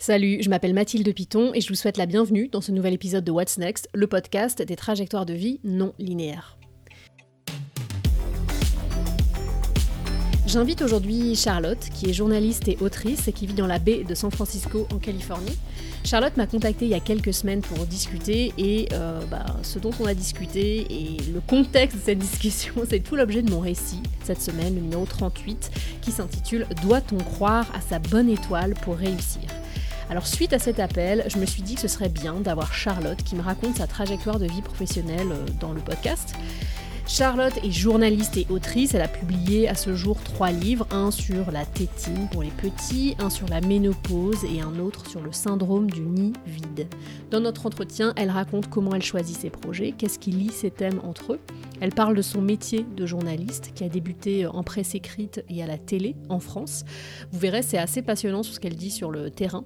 Salut, je m'appelle Mathilde Piton et je vous souhaite la bienvenue dans ce nouvel épisode de What's Next, le podcast des trajectoires de vie non linéaires. J'invite aujourd'hui Charlotte, qui est journaliste et autrice et qui vit dans la baie de San Francisco en Californie. Charlotte m'a contacté il y a quelques semaines pour discuter et euh, bah, ce dont on a discuté et le contexte de cette discussion, c'est tout l'objet de mon récit cette semaine, le numéro 38, qui s'intitule Doit-on croire à sa bonne étoile pour réussir? Alors suite à cet appel, je me suis dit que ce serait bien d'avoir Charlotte qui me raconte sa trajectoire de vie professionnelle euh, dans le podcast. Charlotte est journaliste et autrice. Elle a publié à ce jour trois livres, un sur la tétine pour les petits, un sur la ménopause et un autre sur le syndrome du nid vide. Dans notre entretien, elle raconte comment elle choisit ses projets, qu'est-ce qui lie ses thèmes entre eux. Elle parle de son métier de journaliste qui a débuté en presse écrite et à la télé en France. Vous verrez, c'est assez passionnant sur ce qu'elle dit sur le terrain.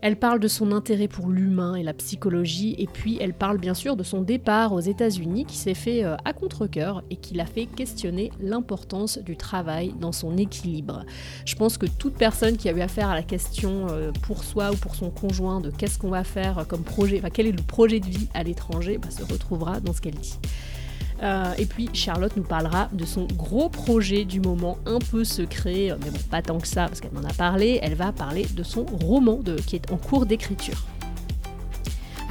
Elle parle de son intérêt pour l'humain et la psychologie et puis elle parle bien sûr de son départ aux États-Unis qui s'est fait euh, à contre-coeur et qui l'a fait questionner l'importance du travail dans son équilibre. Je pense que toute personne qui a eu affaire à la question euh, pour soi ou pour son conjoint de qu'est-ce qu'on va faire comme projet, quel est le projet de vie à l'étranger, bah, se retrouvera dans ce qu'elle dit. Euh, et puis Charlotte nous parlera de son gros projet du moment, un peu secret, euh, mais bon, pas tant que ça, parce qu'elle m'en a parlé. Elle va parler de son roman qui est en cours d'écriture.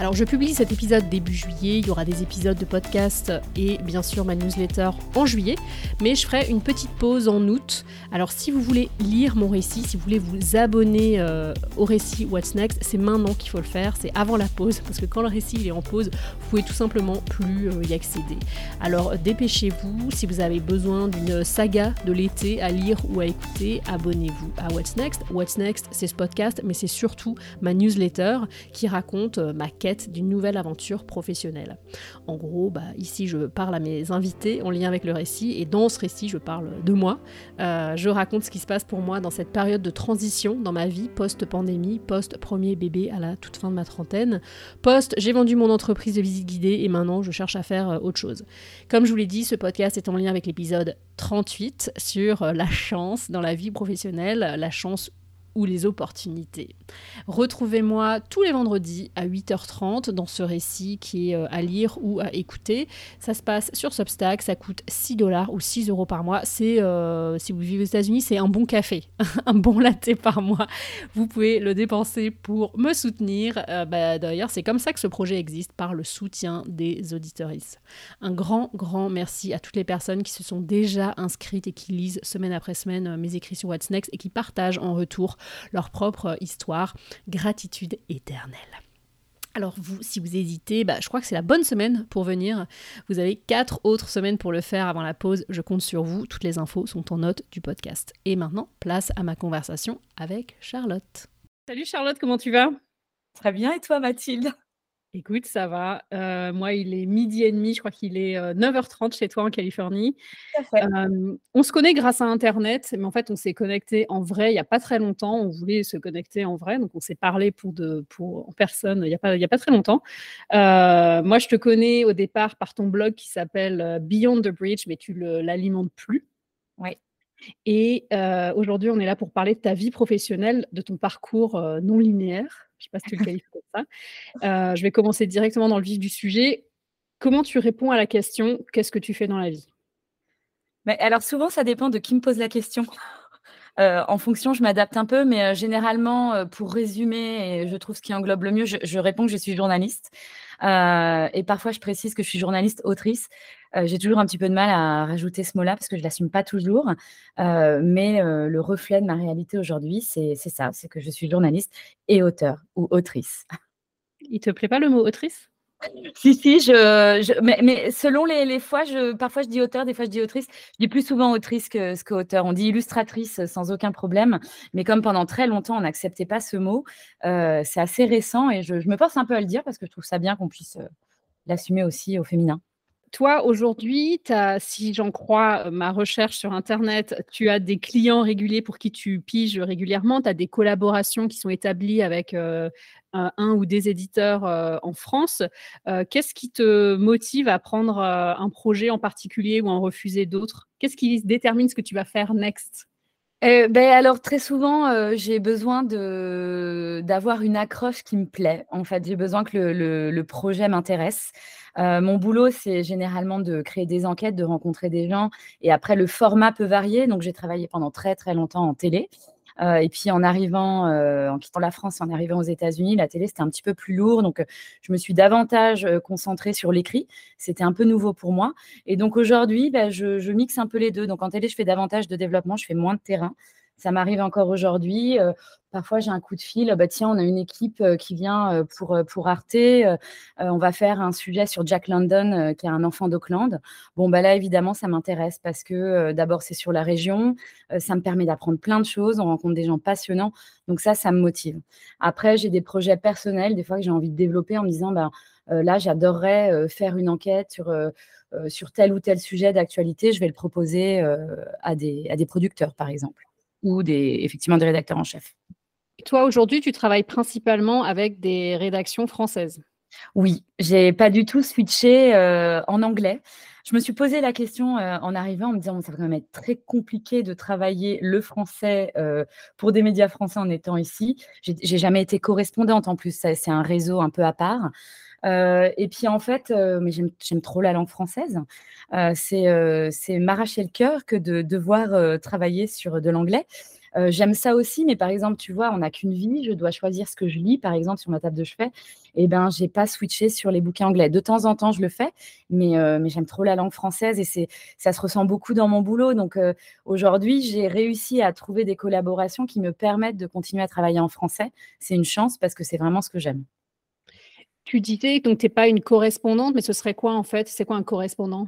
Alors je publie cet épisode début juillet, il y aura des épisodes de podcast et bien sûr ma newsletter en juillet, mais je ferai une petite pause en août. Alors si vous voulez lire mon récit, si vous voulez vous abonner euh, au récit What's Next, c'est maintenant qu'il faut le faire, c'est avant la pause, parce que quand le récit est en pause, vous pouvez tout simplement plus euh, y accéder. Alors dépêchez-vous, si vous avez besoin d'une saga de l'été à lire ou à écouter, abonnez-vous à What's Next. What's Next, c'est ce podcast, mais c'est surtout ma newsletter qui raconte euh, ma quête d'une nouvelle aventure professionnelle. En gros, bah, ici je parle à mes invités en lien avec le récit et dans ce récit je parle de moi. Euh, je raconte ce qui se passe pour moi dans cette période de transition dans ma vie post-pandémie, post-premier bébé à la toute fin de ma trentaine, post j'ai vendu mon entreprise de visite guidée et maintenant je cherche à faire euh, autre chose. Comme je vous l'ai dit, ce podcast est en lien avec l'épisode 38 sur euh, la chance dans la vie professionnelle, la chance ou les opportunités. Retrouvez-moi tous les vendredis à 8h30 dans ce récit qui est euh, à lire ou à écouter. Ça se passe sur Substack, ça coûte 6 dollars ou 6 euros par mois. C'est, euh, si vous vivez aux États-Unis, c'est un bon café, un bon latte par mois. Vous pouvez le dépenser pour me soutenir. Euh, bah, d'ailleurs, c'est comme ça que ce projet existe, par le soutien des auditoristes. Un grand, grand merci à toutes les personnes qui se sont déjà inscrites et qui lisent semaine après semaine mes écrits sur What's Next et qui partagent en retour leur propre histoire. Gratitude éternelle. Alors vous, si vous hésitez, bah, je crois que c'est la bonne semaine pour venir. Vous avez quatre autres semaines pour le faire avant la pause. Je compte sur vous. Toutes les infos sont en note du podcast. Et maintenant, place à ma conversation avec Charlotte. Salut Charlotte, comment tu vas? Très bien, et toi Mathilde? Écoute, ça va. Euh, moi, il est midi et demi, je crois qu'il est 9h30 chez toi en Californie. on se connaît grâce à Internet, mais en fait, on s'est connecté en vrai il n'y a pas très longtemps. On voulait se connecter en vrai, donc on s'est parlé pour de, pour, en personne il n'y a, pas, a pas très longtemps. moi, je te connais au départ par ton blog qui s'appelle Beyond the Bridge, mais tu ne l'alimentes plus. Oui. Et aujourd'hui, on est là pour parler de ta vie professionnelle, de ton parcours non linéaire. Je ne sais pas si tu le qualifies comme ça. Euh, je vais commencer directement dans le vif du sujet. Comment tu réponds à la question qu'est-ce que tu fais dans la vie? Alors souvent, ça dépend de qui me pose la question. Euh, en fonction, je m'adapte un peu, mais euh, généralement, pour résumer, et je trouve ce qui englobe le mieux, je, réponds que je suis journaliste. et parfois, je précise que je suis journaliste autrice. J'ai toujours un petit peu de mal à rajouter ce mot-là parce que je ne l'assume pas toujours. mais le reflet de ma réalité aujourd'hui, c'est ça, c'est que je suis journaliste et auteur ou autrice. Il te plaît pas le mot autrice? Si, si, je, mais, selon les, fois, je, parfois je dis auteur, des fois je dis autrice. Je dis plus souvent autrice que, que auteur. On dit illustratrice sans aucun problème, mais comme pendant très longtemps on n'acceptait pas ce mot, c'est assez récent et je, me force un peu à le dire parce que je trouve ça bien qu'on puisse l'assumer aussi au féminin toi, aujourd'hui, si j'en crois euh, ma recherche sur Internet, tu as des clients réguliers pour qui tu piges régulièrement, tu as des collaborations qui sont établies avec euh, un, ou des éditeurs euh, en France. Qu'est-ce qui te motive à prendre un projet en particulier ou à en refuser d'autres? Qu'est-ce qui détermine ce que tu vas faire next? Eh ben, alors très souvent, heu, j'ai besoin d'avoir une accroche qui me plaît. En fait, j'ai besoin que le projet m'intéresse. Heu, mon boulot, c'est généralement de créer des enquêtes, de rencontrer des gens et après le format peut varier. Donc j'ai travaillé pendant très, très longtemps en télé. Heu et puis en arrivant, heu, en quittant la France, en arrivant aux États-Unis, la télé, c'était un petit peu plus lourd. Donc, heu, je me suis davantage, concentrée sur l'écrit. C'était un peu nouveau pour moi et donc aujourd'hui, bah, je je mixe un peu les 2. Donc en télé, je fais davantage de développement, je fais moins de terrain. Ça m'arrive encore aujourd'hui, heu, parfois j'ai un coup de fil, bah, tiens, on a une équipe, heu, qui vient, heu, pour, pour Arte, on va faire un sujet sur Jack London, qui est un enfant d'Auckland. Bon, bah, là, évidemment, ça m'intéresse parce que, d'abord, c'est sur la région, ça me permet d'apprendre plein de choses, on rencontre des gens passionnants, donc ça, ça me motive. Après, j'ai des projets personnels, des fois que j'ai envie de développer en me disant, heu, là, j'adorerais, faire une enquête sur, sur tel ou tel sujet d'actualité, je vais le proposer, à des à des producteurs, par exemple ou des effectivement des rédacteurs en chef. Toi, aujourd'hui, tu travailles principalement avec des rédactions françaises? Oui, j'ai pas du tout switché, heu, en anglais. Je me suis posé la question, heu, en arrivant, en me disant: «Ça va quand même être très compliqué de travailler le français, heu, pour des médias français en étant ici». J'ai jamais été correspondante en plus, c'est un réseau un peu à part. Heu et puis en fait, heu, mais j'aime trop la langue française. Heu, c'est, m'arracher le cœur que de devoir, travailler sur de l'anglais. J'aime ça aussi, mais par exemple, tu vois, on n'a qu'une vie, je dois choisir ce que je lis, par exemple, sur ma table de chevet et ben, j'ai pas switché sur les bouquins anglais. De temps en temps, je le fais, mais mais j'aime trop la langue française et c'est ça se ressent beaucoup dans mon boulot. Donc aujourd'hui, j'ai réussi à trouver des collaborations qui me permettent de continuer à travailler en français. C'est une chance parce que c'est vraiment ce que j'aime. Tu disais donc tu es pas une correspondante, mais ce serait quoi en fait? C'est quoi un correspondant?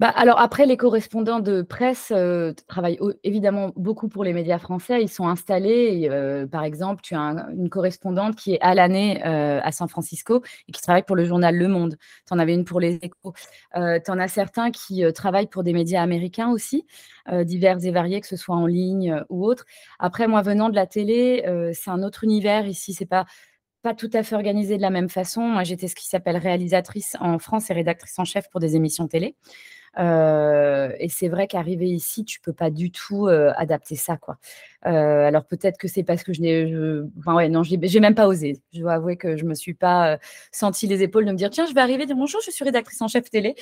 Bah, alors après les correspondants de presse, heu, travaillent évidemment beaucoup pour les médias français. Ils sont installés et heu, par exemple, tu as un une correspondante qui est à l'année, heu, à San Francisco et qui travaille pour le journal Le Monde. Tu en avais une pour Les Échos. Tu en as certains qui, travaillent pour des médias américains aussi, divers et variés, que ce soit en ligne, ou autre. Après moi, venant de la télé, c'est un autre univers ici, c'est pas pas tout à fait organisé de la même façon. Moi, j'étais ce qui s'appelle réalisatrice en France et rédactrice en chef pour des émissions télé. Et c'est vrai qu'arriver ici, tu peux pas du tout, adapter ça, quoi. Alors peut-être que c'est parce que je n'ai enfin ouais, non, j'ai même pas osé. Je dois avouer que je me suis pas, senti les épaules de me dire: «Tiens, je vais arriver, dire: "Bonjour, je suis rédactrice en chef télé,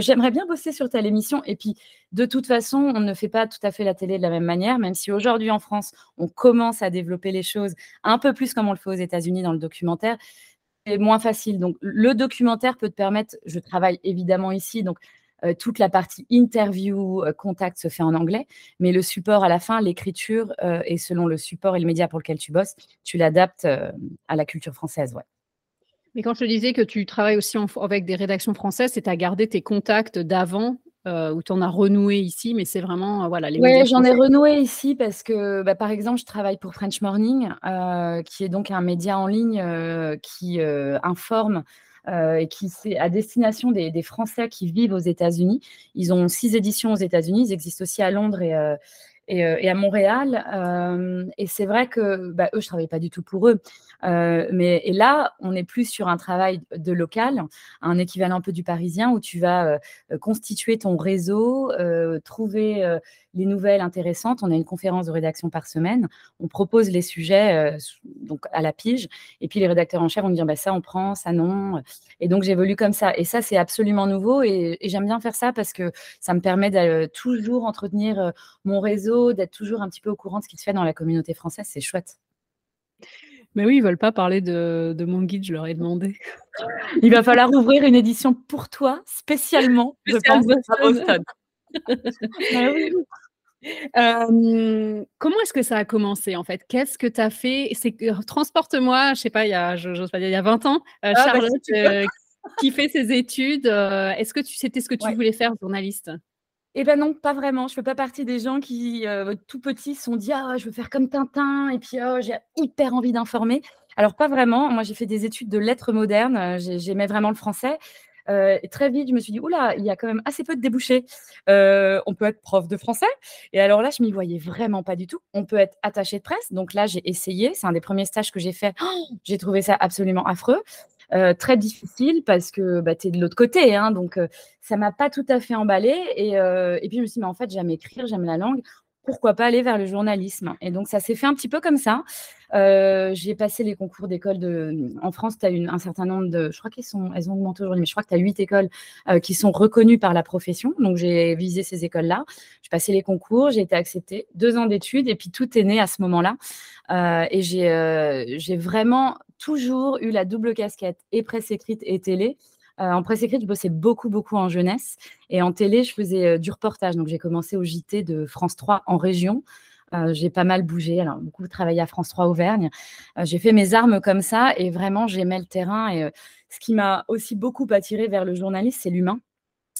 j'aimerais bien bosser sur telle émission" et puis de toute façon, on ne fait pas tout à fait la télé de la même manière, même si aujourd'hui en France, on commence à développer les choses un peu plus comme on le fait aux États-Unis dans le documentaire, c'est moins facile. Donc le documentaire peut te permettre je travaille évidemment ici, donc toute la partie interview, heu, contact se fait en anglais, mais le support à la fin, l'écriture, heu et selon le support et le média pour lequel tu bosses, tu l'adaptes, à la culture française, ouais. Mais quand je te disais que tu travailles aussi en avec des rédactions françaises, c'est as gardé tes contacts d'avant, heu, ou tu en as renoué ici, mais c'est vraiment, heu, voilà, Ouais, j'en ai renoué ici parce que, bah, par exemple, je travaille pour French Morning, qui est donc un média en ligne, qui, informe, et qui c'est à destination des Français qui vivent aux États-Unis. Ils ont 6 éditions aux États-Unis, ils existent aussi à Londres et heu et à Montréal, hem et c'est vrai que, bah, eux, je travaille pas du tout pour eux, mais là, on est plus sur un travail de local, un équivalent un peu du parisien où tu vas, constituer ton réseau, trouver, les nouvelles intéressantes. On a une conférence de rédaction par semaine, on propose les sujets, heu, s donc à la pige et puis les rédacteurs en chef vont me dire: «Bah, ça on prend, ça non», et donc j'évolue comme ça et ça, c'est absolument nouveau et et j'aime bien faire ça parce que ça me permet de toujours entretenir, heu, mon réseau, d'être toujours un petit peu au courant de ce qui se fait dans la communauté française, c'est chouette. Mais oui, ils veulent pas parler de de mon guide, je leur ai demandé. Il va falloir ouvrir une édition pour toi, spécialement, je pense, à Boston. Comment est-ce que ça a commencé en fait? Qu'est-ce que tu as fait? C'est que transporte-moi, je sais pas, il y a j'ose pas dire, il y a 20 ans, heu, Ah bah, Charlotte, heu, qui fait ses études, est-ce que tu c'était ce que tu Ouais. voulais faire, journaliste? Eh ben non, pas vraiment. Je fais pas partie des gens qui, tout petits se sont dit: «Ah, je veux faire comme Tintin et puis, oh, j'ai hyper envie d'informer». Alors pas vraiment. Moi, j'ai fait des études de lettres modernes, j'aimais vraiment le français, et très vite, je me suis dit: «Ouh là, il y a quand même assez peu de débouchés. Heu, on peut être prof de français» et alors là, je m'y voyais vraiment pas du tout. On peut être attaché de presse, donc là, j'ai essayé. C'est un des premiers stages que j'ai fait. J'ai trouvé ça absolument affreux, heu, très difficile parce que, bah, tu es de l'autre côté, hein, donc heu, ça m'a pas tout à fait emballée et et puis je me suis dit: «Mais en fait, j'aime écrire, j'aime la langue, pourquoi pas aller vers le journalisme Et donc, ça s'est fait un petit peu comme ça. Euh, j'ai passé les concours d'école de. En France, tu as un certain nombre de. Je crois qu'elles sont... Elles ont augmenté aujourd'hui, mais je crois que tu as huit écoles euh, qui sont reconnues par la profession. Donc, j'ai visé ces écoles-là. J'ai passé les concours, j'ai été acceptée. Deux ans d'études, et puis tout est né à ce moment-là. Euh, et j'ai vraiment toujours eu la double casquette et presse écrite et télé. En presse écrite, je bossais beaucoup, beaucoup en jeunesse. Et en télé, je faisais du reportage. Donc, j'ai commencé au JT de France 3 en région. Euh, j'ai pas mal bougé, alors beaucoup travaillé à France 3 Auvergne. Euh, j'ai fait mes armes comme ça et vraiment j'aimais le terrain. Et euh, ce qui m'a aussi beaucoup attiré vers le journalisme, c'est l'humain.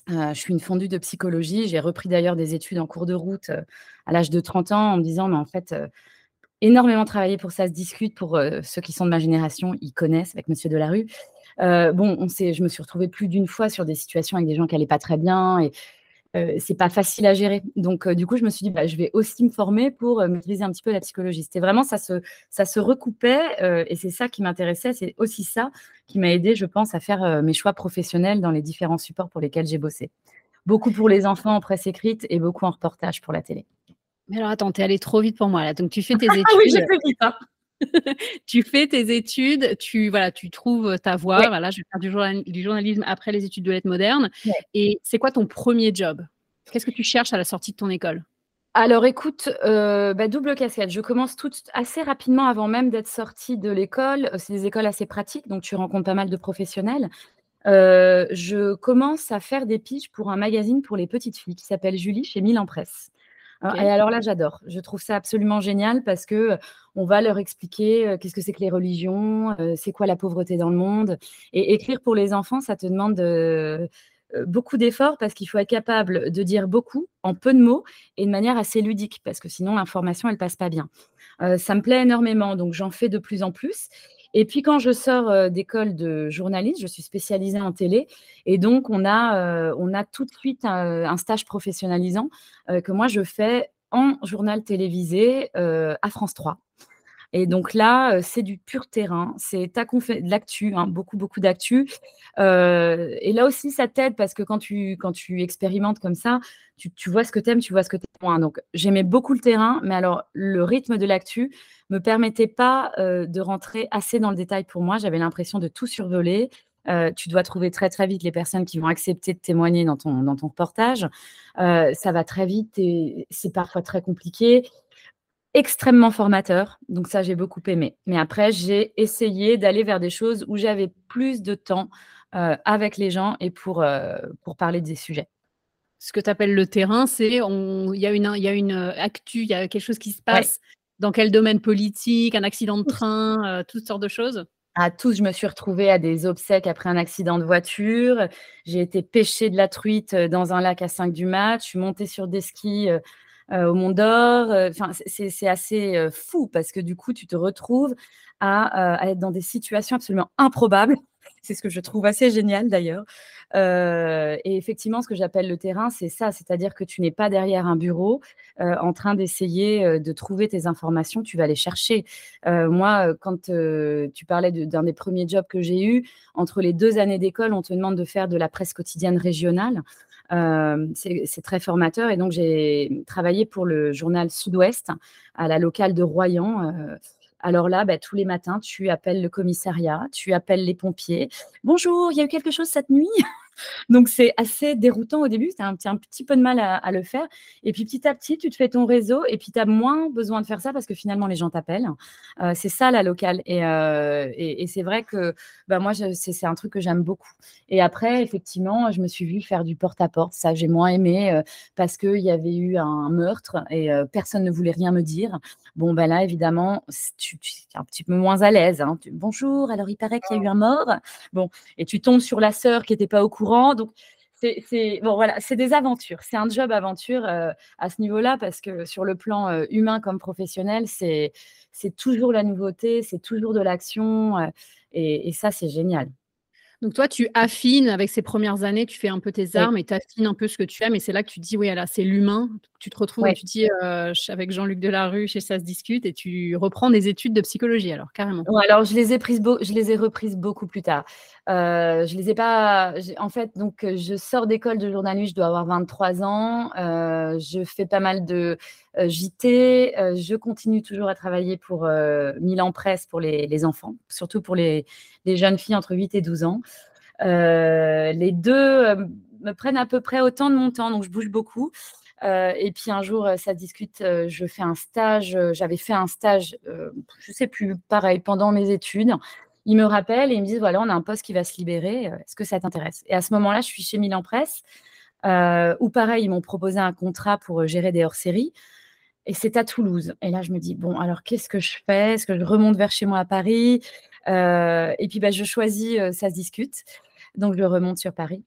je suis une fondue de psychologie. J'ai repris d'ailleurs des études en cours de route à l'âge de 30 ans en me disant, mais en fait, énormément travaillé pour ça se discute. Pour ceux qui sont de ma génération, ils connaissent avec Monsieur Delarue. Bon, on sait, je me suis retrouvée plus d'une fois sur des situations avec des gens qui n'allaient pas très bien et euh, c'est pas facile à gérer. Donc, euh, du coup, je me suis dit, bah, je vais aussi me former pour euh, maîtriser un petit peu la psychologie. C'était vraiment, ça se, ça se recoupait et c'est ça qui m'intéressait. C'est aussi ça qui m'a aidé, je pense, à faire mes choix professionnels dans les différents supports pour lesquels j'ai bossé. Beaucoup pour les enfants en presse écrite et beaucoup en reportage pour la télé. Mais alors, attends, es allé trop vite pour moi là. Donc, tu fais tes études. ah oui, j'ai fait vite. Hein. tu fais tes études, tu voilà, tu trouves ta voie. Voilà, je vais faire du, journalisme après les études de lettres modernes. Et c'est quoi ton premier job? Qu'est-ce que tu cherches à la sortie de ton école? Alors écoute, euh, bah, double casquette. Je commence tout assez rapidement avant même d'être sortie de l'école. C'est des écoles assez pratiques, donc tu rencontres pas mal de professionnels. Euh, je commence à faire des pitches pour un magazine pour les petites filles qui s'appelle Julie chez Milan Presse. Et alors là, j'adore. Je trouve ça absolument génial parce que on va leur expliquer qu'est-ce que c'est que les religions, c'est quoi la pauvreté dans le monde. Et écrire pour les enfants, ça te demande beaucoup d'efforts parce qu'il faut être capable de dire beaucoup en peu de mots et de manière assez ludique parce que sinon l'information elle passe pas bien. ça me plaît énormément, donc j'en fais de plus en plus. Et puis quand je sors d'école de journaliste, je suis spécialisée en télé. Et donc, on a, a tout de suite un, stage professionnalisant que moi, je fais en journal télévisé à France 3. Et donc là, c'est du pur terrain, c'est de l'actu, hein, beaucoup, beaucoup d'actu. et là aussi, ça t'aide parce que quand tu, quand tu expérimentes comme ça, tu, tu vois ce que tu aimes, tu vois ce que tu aimes moins. Donc, j'aimais beaucoup le terrain, mais alors le rythme de l'actu me permettait pas de rentrer assez dans le détail pour moi. J'avais l'impression de tout survoler. tu dois trouver très très vite les personnes qui vont accepter de témoigner dans ton, dans ton reportage. ça va très vite et c'est parfois très compliqué extrêmement formateur. Donc ça, j'ai beaucoup aimé. Mais après, j'ai essayé d'aller vers des choses où j'avais plus de temps euh, avec les gens et pour, euh, pour parler des sujets. Ce que tu appelles le terrain, c'est il y, a une, y a une euh, actu, il y a quelque chose qui se passe dans quel domaine politique, un accident de train, toutes sortes de choses à tous, je me suis retrouvée à des obsèques après un accident de voiture. J'ai été pêchée de la truite dans un lac à 5 du mat. Je suis montée sur des skis au Mont d'Or. Euh, c'est assez euh, fou parce que du coup, tu te retrouves à, être dans des situations absolument improbables. C'est ce que je trouve assez génial d'ailleurs. et effectivement, ce que j'appelle le terrain, c'est ça, c'est-à-dire que tu n'es pas derrière un bureau en train d'essayer de trouver tes informations, tu vas les chercher. moi, quand tu parlais d'un des premiers jobs que j'ai eu, entre les deux années d'école, on te demande de faire de la presse quotidienne régionale. Euh, c'est très formateur. Et donc, j'ai travaillé pour le journal Sud-Ouest à la locale de Royan. Euh. alors là, bah, tous les matins, tu appelles le commissariat, tu appelles les pompiers. Bonjour, il y a eu quelque chose cette nuit? Donc, c'est assez déroutant au début. Tu as un, petit peu de mal à, le faire. Et puis, petit à petit, tu te fais ton réseau et puis tu as moins besoin de faire ça parce que finalement, les gens t'appellent. Euh, c'est ça, la locale. Et, euh, c'est vrai que bah, moi, c'est un truc que j'aime beaucoup. Et après, effectivement, je me suis vue faire du porte-à-porte. Ça, j'ai moins aimé euh, parce qu'il y avait eu un meurtre et personne ne voulait rien me dire. Bon, ben là, évidemment, tu, es un petit peu moins à l'aise. Hein. Bonjour, alors il paraît qu'il y a eu un mort. Bon, et tu tombes sur la sœur qui n'était pas au courant donc, c'est bon, voilà, des aventures. C'est un job aventure euh, à ce niveau-là parce que sur le plan euh, humain comme professionnel, c'est toujours la nouveauté, c'est toujours de l'action euh, et, ça, c'est génial. Donc toi, tu affines avec ces premières années, tu fais un peu tes armes et tu affines un peu ce que tu aimes. Et c'est là que tu dis, oui, là, c'est l'humain. Tu te retrouves, tu dis, avec Jean-Luc Delarue, chez Ça se discute, et tu reprends des études de psychologie, alors, carrément. alors, je les ai, prises je les ai reprises beaucoup plus tard. Euh, je les ai pas. En fait, donc, je sors d'école de journaliste, je dois avoir 23 ans. Euh, je fais pas mal de JT. je continue toujours à travailler pour Milan Presse pour les, enfants, surtout pour les, jeunes filles entre 8 et 12 ans. les deux me prennent à peu près autant de mon temps, donc je bouge beaucoup. et puis un jour, ça discute, je fais un stage, j'avais fait un stage, je ne sais plus, pareil, pendant mes études. Ils me rappellent et ils me disent, voilà, on a un poste qui va se libérer, est-ce que ça t'intéresse? Et à ce moment-là, je suis chez Milan Presse, où pareil, ils m'ont proposé un contrat pour gérer des hors-séries. Et c'est à Toulouse. Et là, je me dis, bon, alors qu'est-ce que je fais? Est-ce que je remonte vers chez moi à Paris? Et puis, bah, je choisis, ça se discute. Donc, je remonte sur Paris.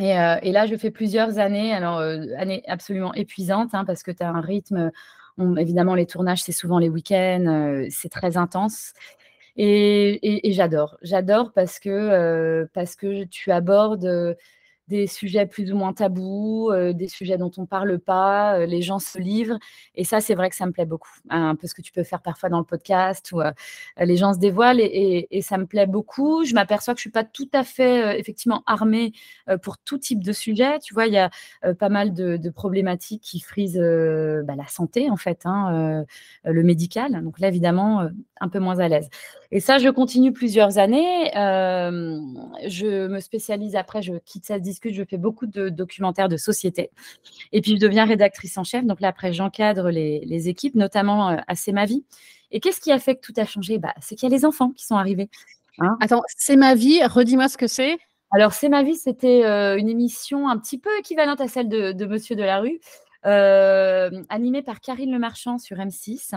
Euh, et, là, je fais plusieurs années, alors euh, années absolument épuisantes, hein, parce que tu as un rythme. évidemment, les tournages, c'est souvent les week-ends, euh, c'est très intense. Et, j'adore. J'adore parce que, parce que tu abordes des sujets plus ou moins tabous, euh, des sujets dont on ne parle pas, euh, les gens se livrent. Et ça, c'est vrai que ça me plaît beaucoup. Hein, un peu ce que tu peux faire parfois dans le podcast où euh, les gens se dévoilent et, ça me plaît beaucoup. Je m'aperçois que je ne suis pas tout à fait effectivement armée pour tout type de sujet. Tu vois, il y a pas mal de, problématiques qui frisent bah, la santé, en fait, hein, le médical. Donc là, évidemment, un peu moins à l'aise. Et ça, je continue plusieurs années. je me spécialise après, je quitte cette discute, je fais beaucoup de documentaires de société. Et puis, je deviens rédactrice en chef. Donc là, après, j'encadre les, équipes, notamment à C'est ma vie. Et qu'est-ce qui a fait que tout a changé? Bah, C'est qu'il y a les enfants qui sont arrivés. Hein. Attends, C'est ma vie, redis-moi ce que c'est. Alors, C'est ma vie, c'était une émission un petit peu équivalente à celle de, de Monsieur Delarue, euh, animé par Karine Le Marchand sur M6.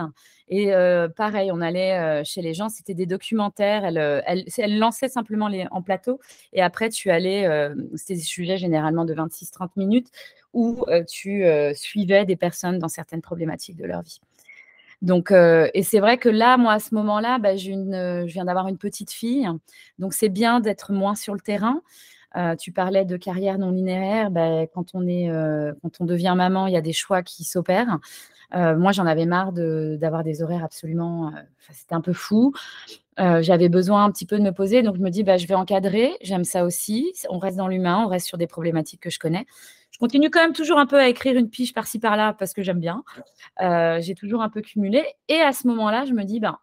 Et euh, pareil, on allait euh, chez les gens, c'était des documentaires. Elle, lançait simplement les, en plateau. Et après, tu allais, c'était des sujets généralement de 26-30 minutes où tu suivais des personnes dans certaines problématiques de leur vie. Donc, et c'est vrai que là, moi, à ce moment-là, bah, je viens d'avoir une petite fille. Donc, c'est bien d'être moins sur le terrain. Euh, tu parlais de carrière non linéaire. Ben, quand, on est, euh, quand on devient maman, il y a des choix qui s'opèrent. Euh, moi, j'en avais marre d'avoir des horaires absolument. C'était un peu fou. J'avais besoin un petit peu de me poser. Donc, je me dis, bah, je vais encadrer. J'aime ça aussi. On reste dans l'humain, on reste sur des problématiques que je connais. Je continue quand même toujours un peu à écrire une piche par-ci par-là parce que j'aime bien. J'ai toujours un peu cumulé. Et à ce moment-là, je me dis, ben,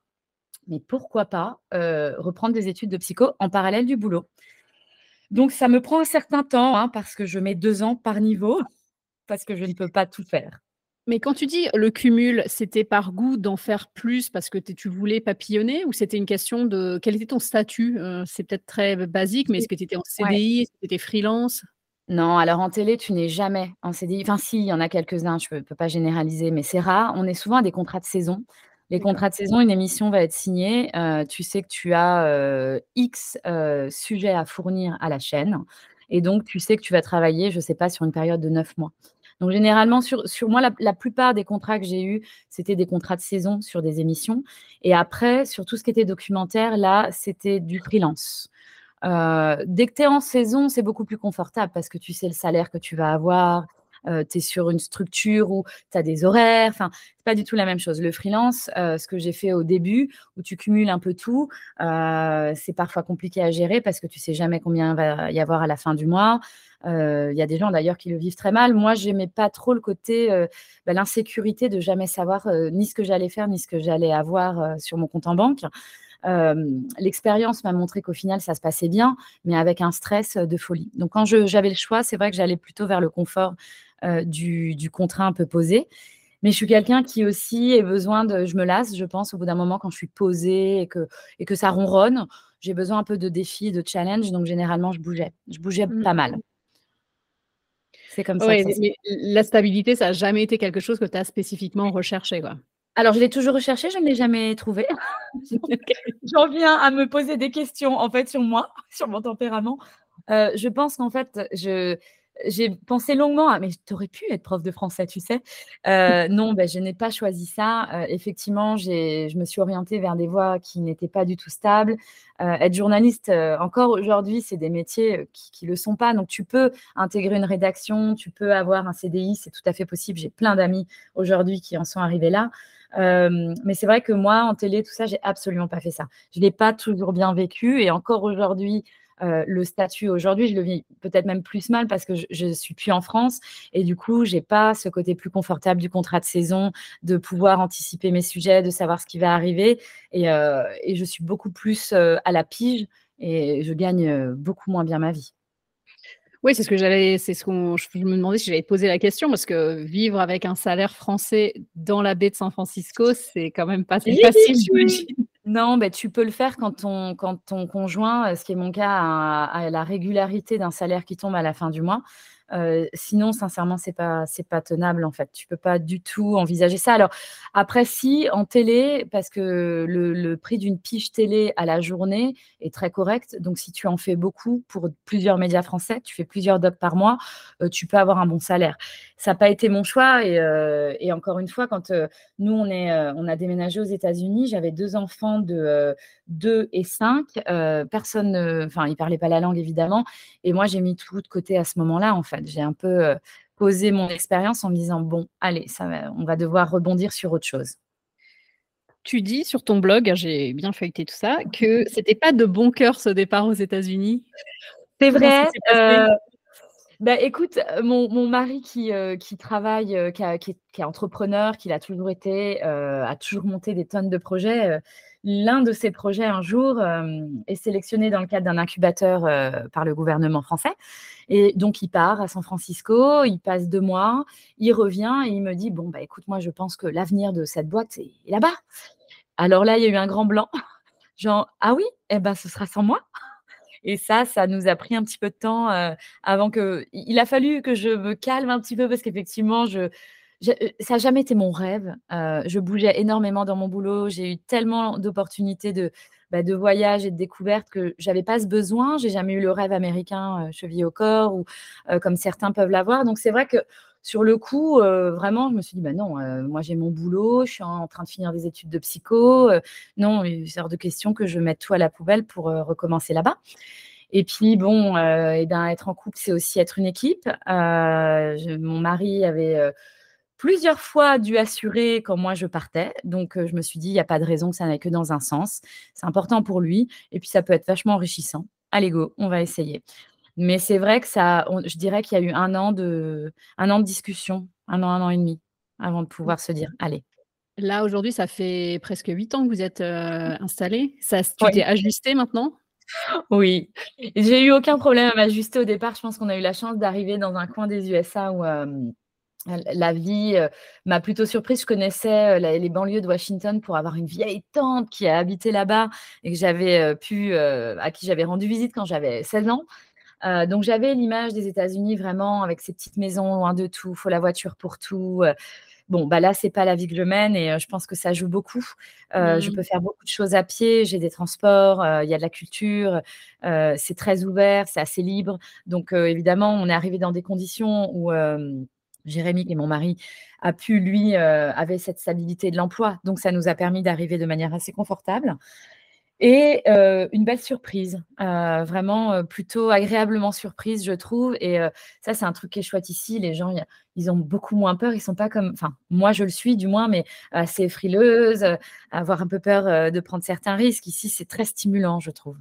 mais pourquoi pas reprendre des études de psycho en parallèle du boulot? Donc, ça me prend un certain temps hein, parce que je mets deux ans par niveau, parce que je ne peux pas tout faire. Mais quand tu dis le cumul, c'était par goût d'en faire plus parce que tu voulais papillonner ou c'était une question de quel était ton statut euh, C'est peut-être très basique, mais est-ce que tu étais en CDI Est-ce que tu étais freelance? Non, alors en télé, tu n'es jamais en CDI. Enfin, si, il y en a quelques-uns, je ne peux, pas généraliser, mais c'est rare. On est souvent à des contrats de saison. Les contrats de saison, une émission va être signée. tu sais que tu as X sujets à fournir à la chaîne. Et donc, tu sais que tu vas travailler, je ne sais pas, sur une période de neuf mois. Donc, généralement, sur, sur moi, la, plupart des contrats que j'ai eus, c'était des contrats de saison sur des émissions. Et après, sur tout ce qui était documentaire, là, c'était du freelance. dès que tu es en saison, c'est beaucoup plus confortable parce que tu sais le salaire que tu vas avoir, tu es sur une structure où tu as des horaires. Enfin, c'est pas du tout la même chose. Le freelance, ce que j'ai fait au début, où tu cumules un peu tout, c'est parfois compliqué à gérer parce que tu sais jamais combien il va y avoir à la fin du mois. Il y a des gens d'ailleurs qui le vivent très mal. Moi, j'aimais pas trop le côté, bah, l'insécurité de jamais savoir ni ce que j'allais faire, ni ce que j'allais avoir sur mon compte en banque. L'expérience m'a montré qu'au final, ça se passait bien, mais avec un stress de folie. Donc, quand j'avais le choix, c'est vrai que j'allais plutôt vers le confort euh, du, contrat un peu posé. Mais je suis quelqu'un qui aussi a besoin de. Je me lasse, je pense, au bout d'un moment, quand je suis posée et que, et que ça ronronne. J'ai besoin un peu de défis, de challenge. Donc, généralement, je bougeais. Je bougeais mmh. pas mal. C'est comme ça. mais la stabilité, ça n'a jamais été quelque chose que tu as spécifiquement recherché. Quoi. Alors, je l'ai toujours recherché, je ne l'ai jamais trouvé. J'en viens à me poser des questions, en fait, sur moi, sur mon tempérament. Euh, je pense qu'en fait, je, j'ai pensé longuement à, mais tu aurais pu être prof de français, tu sais. Euh, non, ben, je n'ai pas choisi ça. Euh, effectivement, je me suis orientée vers des voies qui n'étaient pas du tout stables. Euh, être journaliste, encore aujourd'hui, c'est des métiers qui ne le sont pas. Donc, tu peux intégrer une rédaction, tu peux avoir un CDI, c'est tout à fait possible. J'ai plein d'amis aujourd'hui qui en sont arrivés là. mais c'est vrai que moi, en télé, tout ça, j'ai absolument pas fait ça. Je ne l'ai pas toujours bien vécu. Et encore aujourd'hui, le statut aujourd'hui, je le vis peut-être même plus mal parce que je, ne suis plus en France et du coup, j'ai pas ce côté plus confortable du contrat de saison, de pouvoir anticiper mes sujets, de savoir ce qui va arriver et, et je suis beaucoup plus à la pige et je gagne beaucoup moins bien ma vie. Oui, c'est ce que j'allais, c'est ce qu'on, je me demandais si j'allais te poser la question parce que vivre avec un salaire français dans la baie de San Francisco, c'est quand même pas si facile, j'imagine. Non, ben, tu peux le faire quand ton, quand ton conjoint, ce qui est mon cas, a la régularité d'un salaire qui tombe à la fin du mois sinon, sincèrement, c'est pas c'est pas tenable en fait. Tu peux pas du tout envisager ça. Alors après, si en télé, parce que le, prix d'une piche télé à la journée est très correct. Donc si tu en fais beaucoup pour plusieurs médias français, tu fais plusieurs docs par mois, tu peux avoir un bon salaire. Ça n'a pas été mon choix et, encore une fois, quand nous on est on a déménagé aux États-Unis, j'avais deux enfants de 2 et 5. personne, enfin, ils parlaient pas la langue évidemment, et moi j'ai mis tout de côté à ce moment-là en fait. J'ai un peu euh, posé mon expérience en me disant bon, allez, ça on va devoir rebondir sur autre chose. Tu dis sur ton blog, j'ai bien feuilleté tout ça, que c'était pas de bon cœur ce départ aux États-Unis. C'est vrai. Euh, bah, écoute, euh, mon, mari qui, qui travaille, qui, est, entrepreneur, qui l'a toujours été, a toujours monté des tonnes de projets. L'un de ses projets, un jour, est sélectionné dans le cadre d'un incubateur par le gouvernement français. Et donc, il part à San Francisco, il passe deux mois, il revient et il me dit, bon, bah, écoute, moi, je pense que l'avenir de cette boîte, c'est là-bas. Alors là, il y a eu un grand blanc. Genre, ah oui, eh ben, ce sera sans moi. Et ça, ça nous a pris un petit peu de temps euh, avant que. Il a fallu que je me calme un petit peu parce qu'effectivement, je, euh, ça n'a jamais été mon rêve. Euh, je bougeais énormément dans mon boulot. J'ai eu tellement d'opportunités de, bah, de voyage et de découverte que j'avais pas ce besoin. J'ai jamais eu le rêve américain euh, chevillé au corps ou comme certains peuvent l'avoir. Donc c'est vrai que sur le coup, vraiment, je me suis dit, bah non, moi j'ai mon boulot, je suis en train de finir des études de psycho. non, c'est hors de question que je mette tout à la poubelle pour recommencer là-bas. Et puis, bon, et eh ben, être en couple, c'est aussi être une équipe. mon mari avait plusieurs fois dû assurer quand moi je partais. Donc, je me suis dit, il n'y a pas de raison que ça n'aille que dans un sens. C'est important pour lui. Et puis, ça peut être vachement enrichissant. Allez, go, on va essayer. Mais c'est vrai que ça, je dirais qu'il y a eu un an, de, un an de discussion, un an, un an et demi, avant de pouvoir se dire, allez. Là, aujourd'hui, ça fait presque huit ans que vous êtes installé. Ça, tu t'es ajusté maintenant? Oui, j'ai eu aucun problème à m'ajuster au départ. Je pense qu'on a eu la chance d'arriver dans un coin des USA où la vie m'a plutôt surprise. Je connaissais les banlieues de Washington pour avoir une vieille tante qui a habité là-bas et que j'avais pu, à qui j'avais rendu visite quand j'avais 16 ans. donc j'avais l'image des États-Unis vraiment avec ces petites maisons loin de tout, faut la voiture pour tout. Bon, bah là, c'est pas la vie que je mène et je pense que ça joue beaucoup. Je mmh. peux faire beaucoup de choses à pied, j'ai des transports, il y a de la culture, c'est très ouvert, c'est assez libre. Donc, évidemment, on est arrivé dans des conditions où Jérémy, qui est mon mari, a pu, lui, euh, avait cette stabilité de l'emploi. Donc, ça nous a permis d'arriver de manière assez confortable. Et euh, une belle surprise, euh, vraiment plutôt agréablement surprise, je trouve. Et ça, c'est un truc qui est chouette ici. Les gens, ils ont beaucoup moins peur. Ils sont pas comme, enfin, moi, je le suis du moins, mais assez frileuse, avoir un peu peur de prendre certains risques. Ici, c'est très stimulant, je trouve.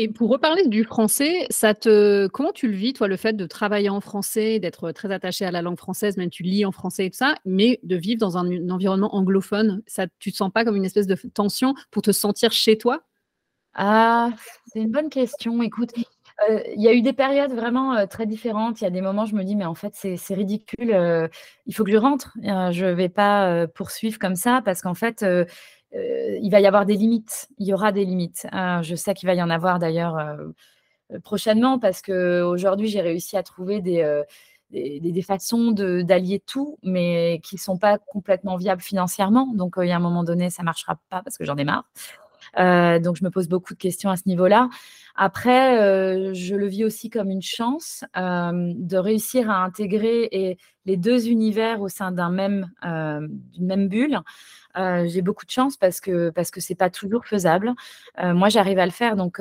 Et pour reparler du français, ça te, comment tu le vis, toi, le fait de travailler en français, d'être très attaché à la langue française, même tu lis en français et tout ça, mais de vivre dans un, environnement anglophone, ça, tu te sens pas comme une espèce de tension pour te sentir chez toi? Ah, c'est une bonne question. Écoute, euh, il y a eu des périodes vraiment euh, très différentes. Il y a des moments, je me dis, mais en fait, c'est ridicule. Euh, il faut que je rentre. je ne vais pas poursuivre comme ça parce qu'en fait, il va y avoir des limites. Il y aura des limites. Hein. je sais qu'il va y en avoir d'ailleurs euh, prochainement parce qu'aujourd'hui, j'ai réussi à trouver des, euh, des, façons d'allier tout, mais qui ne sont pas complètement viables financièrement. Donc, il y a un moment donné, ça ne marchera pas parce que j'en ai marre. Donc, je me pose beaucoup de questions à ce niveau-là. Après, je le vis aussi comme une chance de réussir à intégrer les deux univers au sein d'une même bulle. j'ai beaucoup de chance parce que parce que pas toujours faisable. moi, j'arrive à le faire, donc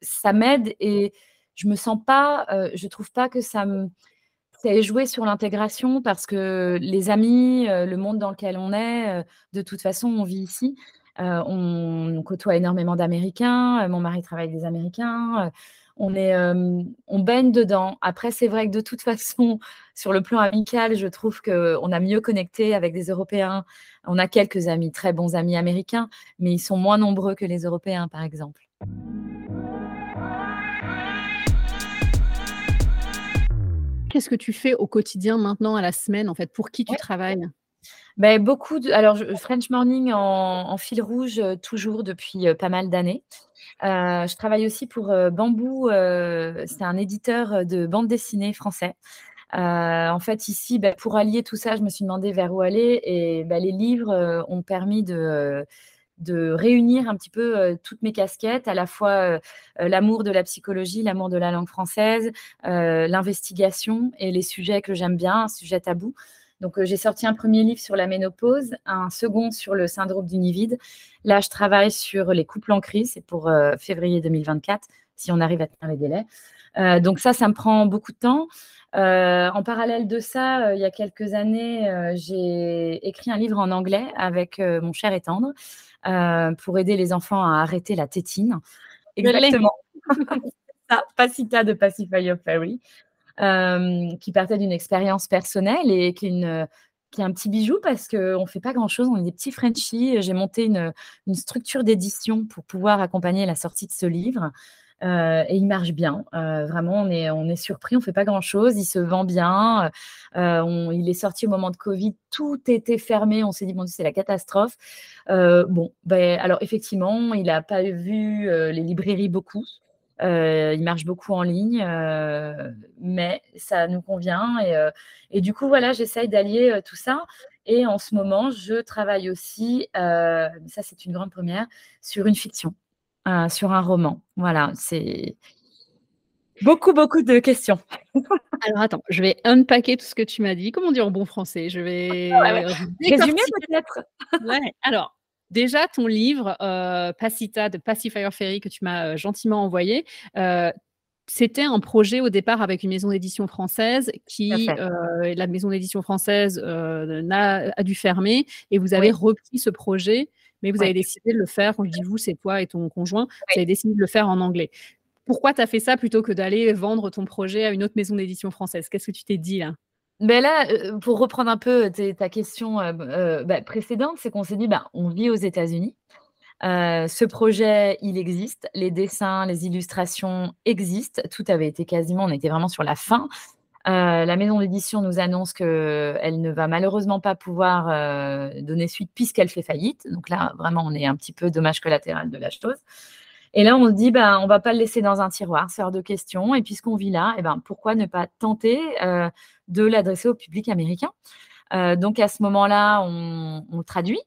ça m'aide et je me sens pas, je trouve pas que ça me ça joué sur l'intégration parce que les amis, le monde dans lequel on est, de toute façon, on vit ici. On, côtoie énormément d'Américains. Mon mari travaille avec des Américains. on, est, on baigne dedans. Après, c'est vrai que de toute façon, sur le plan amical, je trouve qu'on a mieux connecté avec des Européens. On a quelques amis, très bons amis américains, mais ils sont moins nombreux que les Européens, par exemple. Qu'est-ce que tu fais au quotidien maintenant, à la semaine, en fait? Pour qui tu travailles? Ben, beaucoup de alors French Morning en fil rouge, euh, toujours depuis, euh, pas mal d'années. Euh, je travaille aussi pour, Bambou, c'est un éditeur, de bande dessinée français. en fait, ici, ben, pour allier tout ça, je me suis demandé vers où aller et bah, les livres, ont permis de, réunir un petit peu toutes mes casquettes, à la fois l'amour de la psychologie, l'amour de la langue française, l'investigation et les sujets que j'aime bien, un sujet Donc, j'ai sorti un premier livre sur la ménopause, un second sur le syndrome du nid vide. Là, je travaille sur les couples en crise, c'est pour février 2024, si on arrive à tenir les délais. donc ça, ça me prend beaucoup de temps. en parallèle de ça, il y a quelques années, j'ai écrit un livre en anglais avec mon cher et tendre. Euh, pour aider les enfants à arrêter la tétine. Exactement. ça, Pacita de Pacifier Fairy, euh, qui partait d'une expérience personnelle et qui est, un petit bijou parce qu'on ne fait pas grand-chose, on est des petits Frenchies. J'ai monté une, structure d'édition pour pouvoir accompagner la sortie de ce livre. Euh, et il marche bien. Euh, vraiment, on est, surpris, on ne fait pas grand-chose, il se vend bien. Euh, il est sorti au moment de Covid, tout était fermé, on s'est dit, bon, c'est la catastrophe. bon, ben, alors effectivement, il n'a pas vu les librairies beaucoup. Il marche beaucoup en ligne, mais ça nous convient. Et, et du coup, voilà, j'essaye d'allier tout ça. Et en ce moment, je travaille aussi, ça c'est une grande première, sur une fiction. Euh, sur un roman. Voilà, c'est beaucoup, beaucoup de questions. Alors attends, je vais unpacker tout ce que tu m'as dit. Comment dire en bon français? Je vais résumer peut-être? Alors, déjà, ton livre, euh, Pacita de Pacifier Ferry, que tu m'as euh, gentiment envoyé, c'était un projet au départ avec une maison d'édition française qui, la maison d'édition française a, dû fermer et vous avez repris ce projet mais vous avez décidé de le faire, quand je dis vous, c'est toi et ton conjoint, vous avez décidé de le faire en anglais. Pourquoi tu as fait ça plutôt que d'aller vendre ton projet à une autre maison d'édition française? Qu'est-ce que tu t'es dit là? Ben là, euh, pour reprendre un peu ta question euh, euh, bah, précédente, c'est qu'on s'est dit, bah, on vit aux États-Unis. ce projet, il existe. Les dessins, les illustrations existent. Tout avait été quasiment, on était vraiment sur la fin. Euh, la maison d'édition nous annonce qu'elle ne va malheureusement pas pouvoir euh, donner suite puisqu'elle fait faillite. Donc là, vraiment, on est un petit peu dommage collatéral de la chose. Et là, on se dit, ben, on va pas le laisser dans un tiroir, c'est hors de question. Et puisqu'on vit là, eh ben, pourquoi ne pas tenter euh, de l'adresser au public américain? Donc à ce moment-là, on, traduit.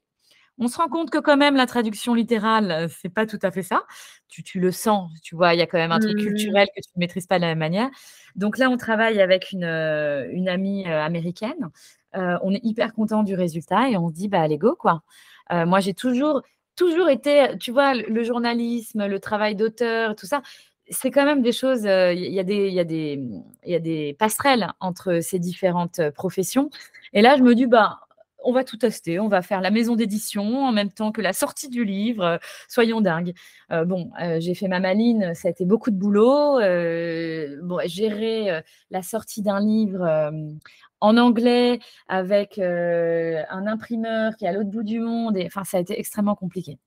On se rend compte que quand même la traduction littérale, c'est pas tout à fait ça. Tu, le sens, tu vois, il y a quand même un truc mmh. culturel que tu ne maîtrises pas de la même manière. Donc là, on travaille avec une, euh, une amie euh, américaine. Euh, on est hyper content du résultat et on se dit, bah, allez, go, quoi. moi, j'ai toujours, toujours été, tu vois, le, journalisme, le travail d'auteur, tout ça, c'est quand même des choses, il y, a des, y, y a des passerelles entre ces différentes professions. Et là, je me dis, bah, on va tout tester, on va faire la maison d'édition en même temps que la sortie du livre, euh, soyons dingues. Euh, bon, euh, j'ai fait ma maline, ça a été beaucoup de boulot. bon, gérer la sortie d'un livre en anglais avec un imprimeur qui est à l'autre bout du monde, enfin, ça a été extrêmement compliqué.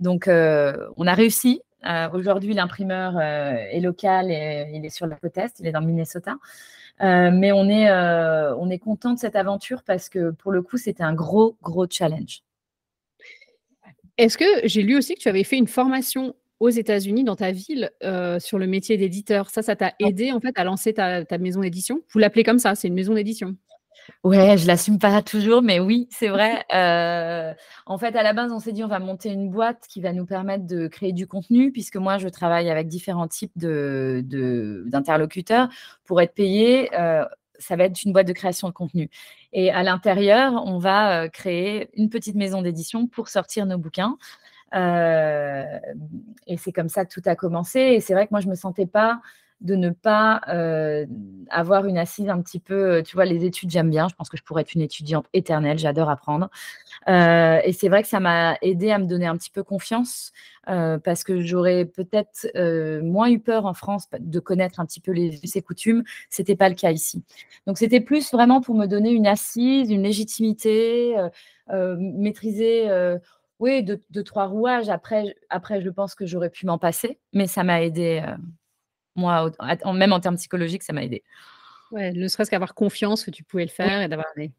Donc, on a réussi. Aujourd'hui, l'imprimeur est local et il est sur la côte est, il est dans le Minnesota. Euh, mais on est, euh, on est content de cette aventure parce que pour le coup, c'était un gros, gros challenge. Est-ce que j'ai lu aussi que tu avais fait une formation aux États-Unis, dans ta ville, euh, sur le métier d'éditeur? Ça, ça t'a aidé en fait à lancer ta, ta maison d'édition? Vous l'appelez comme ça, c'est une maison d'édition Ouais, je l'assume pas toujours, mais oui, c'est vrai. Euh, en fait, à la base, on s'est dit, on va monter une boîte qui va nous permettre de créer du contenu, puisque moi, je travaille avec différents types d'interlocuteurs pour être payé. Euh, ça va être une boîte de création de contenu. Et à l'intérieur, on va euh, créer une petite maison d'édition pour sortir nos bouquins. et c'est comme ça que tout a commencé. Et c'est vrai que moi, je me sentais pas de ne pas avoir une assise un petit peu, tu vois, les études, j'aime bien. Je pense que je pourrais être une étudiante éternelle. J'adore apprendre. et c'est vrai que ça m'a aidé à me donner un petit peu confiance parce que j'aurais peut-être moins eu peur en France de connaître un petit peu les us et coutumes. C'était pas le cas ici. Donc c'était plus vraiment pour me donner une assise, une légitimité, maîtriser oui, deux, trois rouages. Après, après, je pense que j'aurais pu m'en passer, mais ça m'a aidé moi, même en termes psychologiques, ça m'a aidé. Ouais, ne serait-ce qu'avoir confiance que tu pouvais le faire et d'avoir des.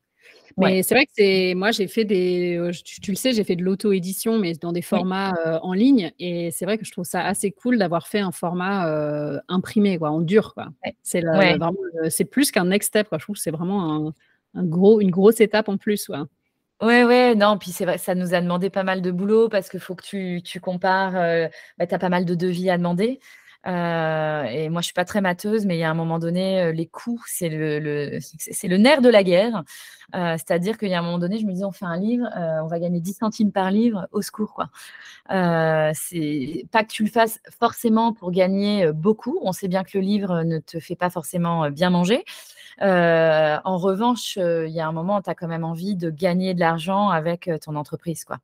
Mais c'est vrai que c'est moi j'ai fait des euh, tu, le sais j'ai fait de l'auto-édition mais dans des formats euh, en ligne et c'est vrai que je trouve ça assez cool d'avoir fait un format euh, imprimé quoi en dur quoi. C'est c'est plus qu'un next step quoi. Je trouve que c'est vraiment un, gros une grosse étape en plus quoi. Ouais, ouais, non, puis c'est vrai, ça nous a demandé pas mal de boulot parce qu'il faut que tu, tu compares, bah, tu as pas mal de devis à demander. Euh, et moi, je suis pas très mateuse, mais il y a un moment donné, euh, les le, c'est le nerf de la guerre. Euh, c'est-à-dire qu'il y a un moment donné, je me dis, on fait un livre, on va gagner 10 centimes par livre, au secours. Quoi. c'est pas que tu le fasses forcément pour gagner beaucoup. On sait bien que le livre ne te fait pas forcément bien manger. Euh, en revanche, euh, il y a un moment, tu as quand même envie de gagner de l'argent avec euh, ton entreprise. Quoi.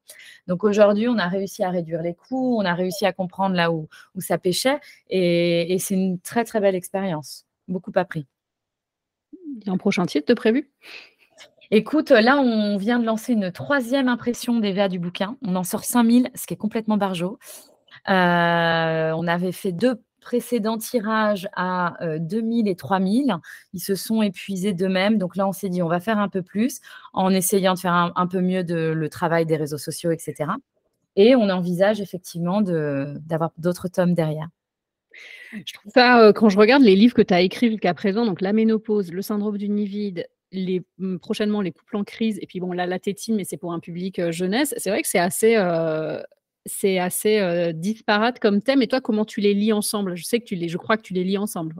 Donc aujourd'hui, on a réussi à réduire les coûts, on a réussi à comprendre là où, où ça pêchait, et, c'est une très très belle expérience. Beaucoup appris. Il y a un prochain titre de prévu? Écoute, là, on vient de lancer une troisième impression des VA du bouquin. On en sort 5000, ce qui est complètement barjot. on avait fait deux précédents tirages à 2000 et 3000, ils se sont épuisés d'eux-mêmes. Donc là, on s'est dit, on va faire un peu plus en essayant de faire un, peu mieux de, le travail des réseaux sociaux, etc. Et on envisage effectivement d'avoir d'autres tomes derrière. Je trouve ça, quand je regarde les livres que tu as écrits jusqu'à présent, donc la ménopause, le syndrome du nid vide, les, mmh, prochainement les couples en crise, et puis bon, là, la tétine, mais c'est pour un public jeunesse, c'est vrai que c'est assez c'est assez disparate comme thème. Et toi, comment tu les lis ensemble? Je sais que tu les, je crois que tu les lis ensemble.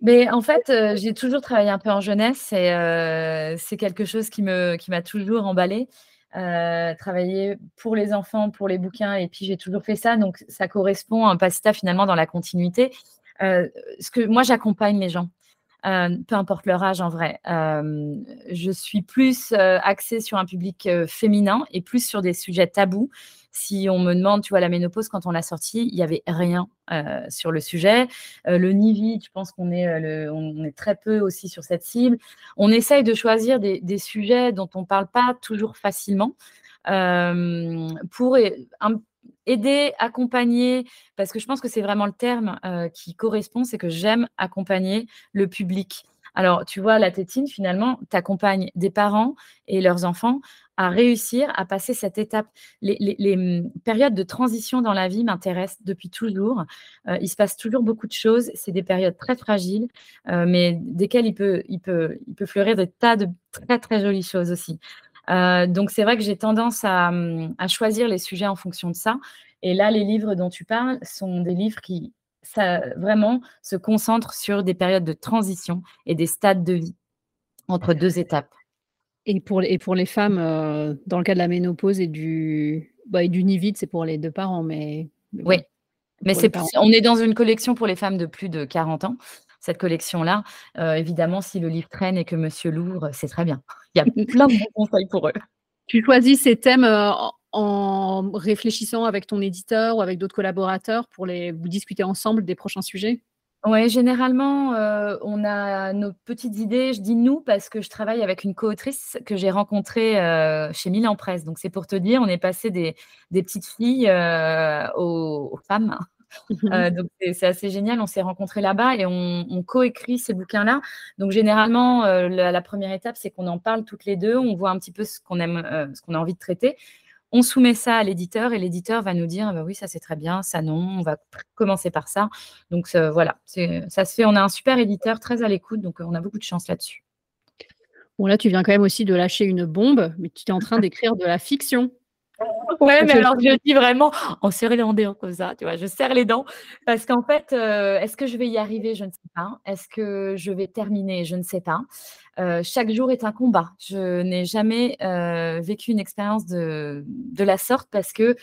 Mais en fait, j'ai toujours travaillé un peu en jeunesse et c'est quelque chose qui me qui m'a toujours emballé. travailler pour les enfants, pour les bouquins, et puis j'ai toujours fait ça, donc ça correspond à un Pacita finalement dans la continuité. ce que moi j'accompagne les gens, peu importe leur âge en vrai. je suis plus axée sur un public féminin et plus sur des sujets tabous si on me demande, tu vois, la ménopause, quand on l'a sortie, il n'y avait rien euh, sur le sujet. Euh, le Nivi, je pense qu'on est, euh, on est très peu aussi sur cette cible. On essaye de choisir des, sujets dont on ne parle pas toujours facilement pour aider, accompagner, parce que je pense que c'est vraiment le terme qui correspond, c'est que j'aime accompagner le public. Alors, tu vois, la tétine, finalement, t'accompagne des parents et leurs enfants à réussir à passer cette étape. Les, mmh, périodes de transition dans la vie m'intéressent depuis toujours. Euh, il se passe toujours beaucoup de choses. C'est des périodes très fragiles, euh, mais desquelles il peut, il, peut, il peut fleurir des tas de très, très jolies choses aussi. Euh, donc, c'est vrai que j'ai tendance à, mmh, à, choisir les sujets en fonction de ça. Et là, les livres dont tu parles sont des livres qui ça, vraiment se concentrent sur des périodes de transition et des stades de vie entre deux étapes. Et pour, et pour les femmes, euh, dans le cas de la ménopause et du, bah, et du nid vide, c'est pour les deux parents, mais. oui, mais c'est on est dans une collection pour les femmes de plus de 40 ans. Cette collection-là, euh, évidemment, si le livre traîne et que Monsieur l'ouvre, c'est très bien. Il y a plein de bons conseils pour eux. Tu choisis ces thèmes euh, en réfléchissant avec ton éditeur ou avec d'autres collaborateurs pour les, vous discuter ensemble des prochains sujets? Ouais, généralement, euh, on a nos petites idées. Je dis «nous» parce que je travaille avec une co-autrice que j'ai rencontrée, euh, chez Milan Presse. Donc c'est pour te dire, on est passé des des petites filles, euh, aux femmes. Mmh donc c'est assez génial. On s'est rencontrés là-bas et on on coécrit ces bouquins-là. Donc généralement, la la 1 étape, c'est qu'on en parle toutes les deux. On voit un petit peu ce qu'on aime, ce qu'on a envie de traiter on soumet ça à l'éditeur et l'éditeur va nous dire bah oui, ça c'est très bien, ça non, on va commencer par ça. Donc voilà, ça se fait. On a un super éditeur très à l'écoute, donc on a beaucoup de chance là-dessus. Bon, là, tu viens quand même aussi de lâcher une bombe, mais tu es en train d'écrire de la fiction. Ouais, mais alors je dis vraiment, on serre les dents comme ça, tu vois, je serre les dents parce qu'en fait, euh, est-ce que je vais y arriver? Je ne sais pas. Est-ce que je vais terminer? Je ne sais pas. Euh, chaque jour est un combat. Je n'ai jamais euh, vécu une expérience de, de, la sorte parce que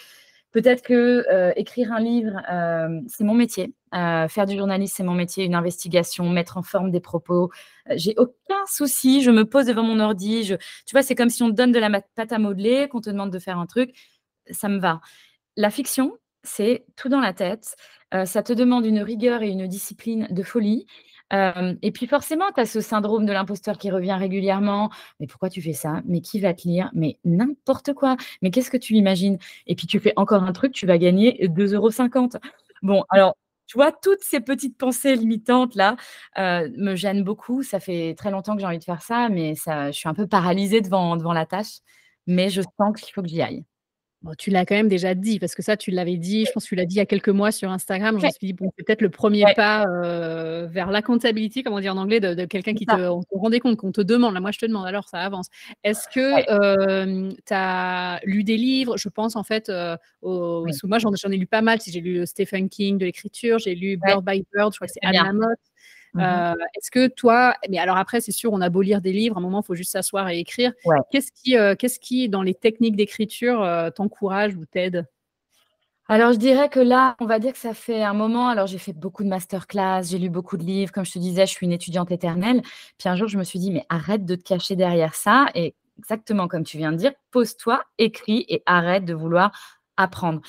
Peut-être que euh, écrire un livre, euh, c'est mon métier. Euh, faire du journalisme, c'est mon métier. Une investigation, mettre en forme des propos. J'ai aucun souci. Je me pose devant mon ordi. Tu vois, c'est comme si on te donne de la pâte à modeler, qu'on te demande de faire un truc. Ça me va. La fiction, c'est tout dans la tête. ça te demande une rigueur et une discipline de folie et puis forcément, tu as ce syndrome de l'imposteur qui revient régulièrement. Mais pourquoi tu fais ça? Mais qui va te lire? Mais n'importe quoi. Mais qu'est-ce que tu imagines? Et puis tu fais encore un truc, tu vas gagner 2,50 euros. Bon, alors, tu vois, toutes ces petites pensées limitantes là me gênent beaucoup. Ça fait très longtemps que j'ai envie de faire ça, mais je suis un peu paralysée devant, devant la tâche. Mais je sens qu'il faut que j'y aille tu l'as quand même déjà dit, parce que ça, tu l'avais dit, je pense que tu l'as dit il y a quelques mois sur Instagram. Je me suis dit, bon, c'est peut-être le premier pas euh, vers l'accountability, comment dire en anglais, de, quelqu'un qui te, on te rendait compte, qu'on te demande. Là, moi, je te demande, alors ça avance. Est-ce que tu as lu des livres? Je pense en fait, euh, moi, j'en ai lu pas mal. J'ai lu Stephen King de l'écriture, j'ai lu Bird by Bird, je crois que c'est Anna Mott. Mmh euh, est-ce que toi, mais alors après, c'est sûr, on a beau lire des livres, à un moment, il faut juste s'asseoir et écrire. Qu'est-ce qui, euh, qu'est-ce qui, dans les techniques d'écriture, euh, t'encourage ou t'aide? Alors, je dirais que là, on va dire que ça fait un moment. Alors, j'ai fait beaucoup de masterclass, j'ai lu beaucoup de livres. Comme je te disais, je suis une étudiante éternelle. Puis un jour, je me suis dit, mais arrête de te cacher derrière ça. Et exactement comme tu viens de dire, pose-toi, écris et arrête de vouloir apprendre.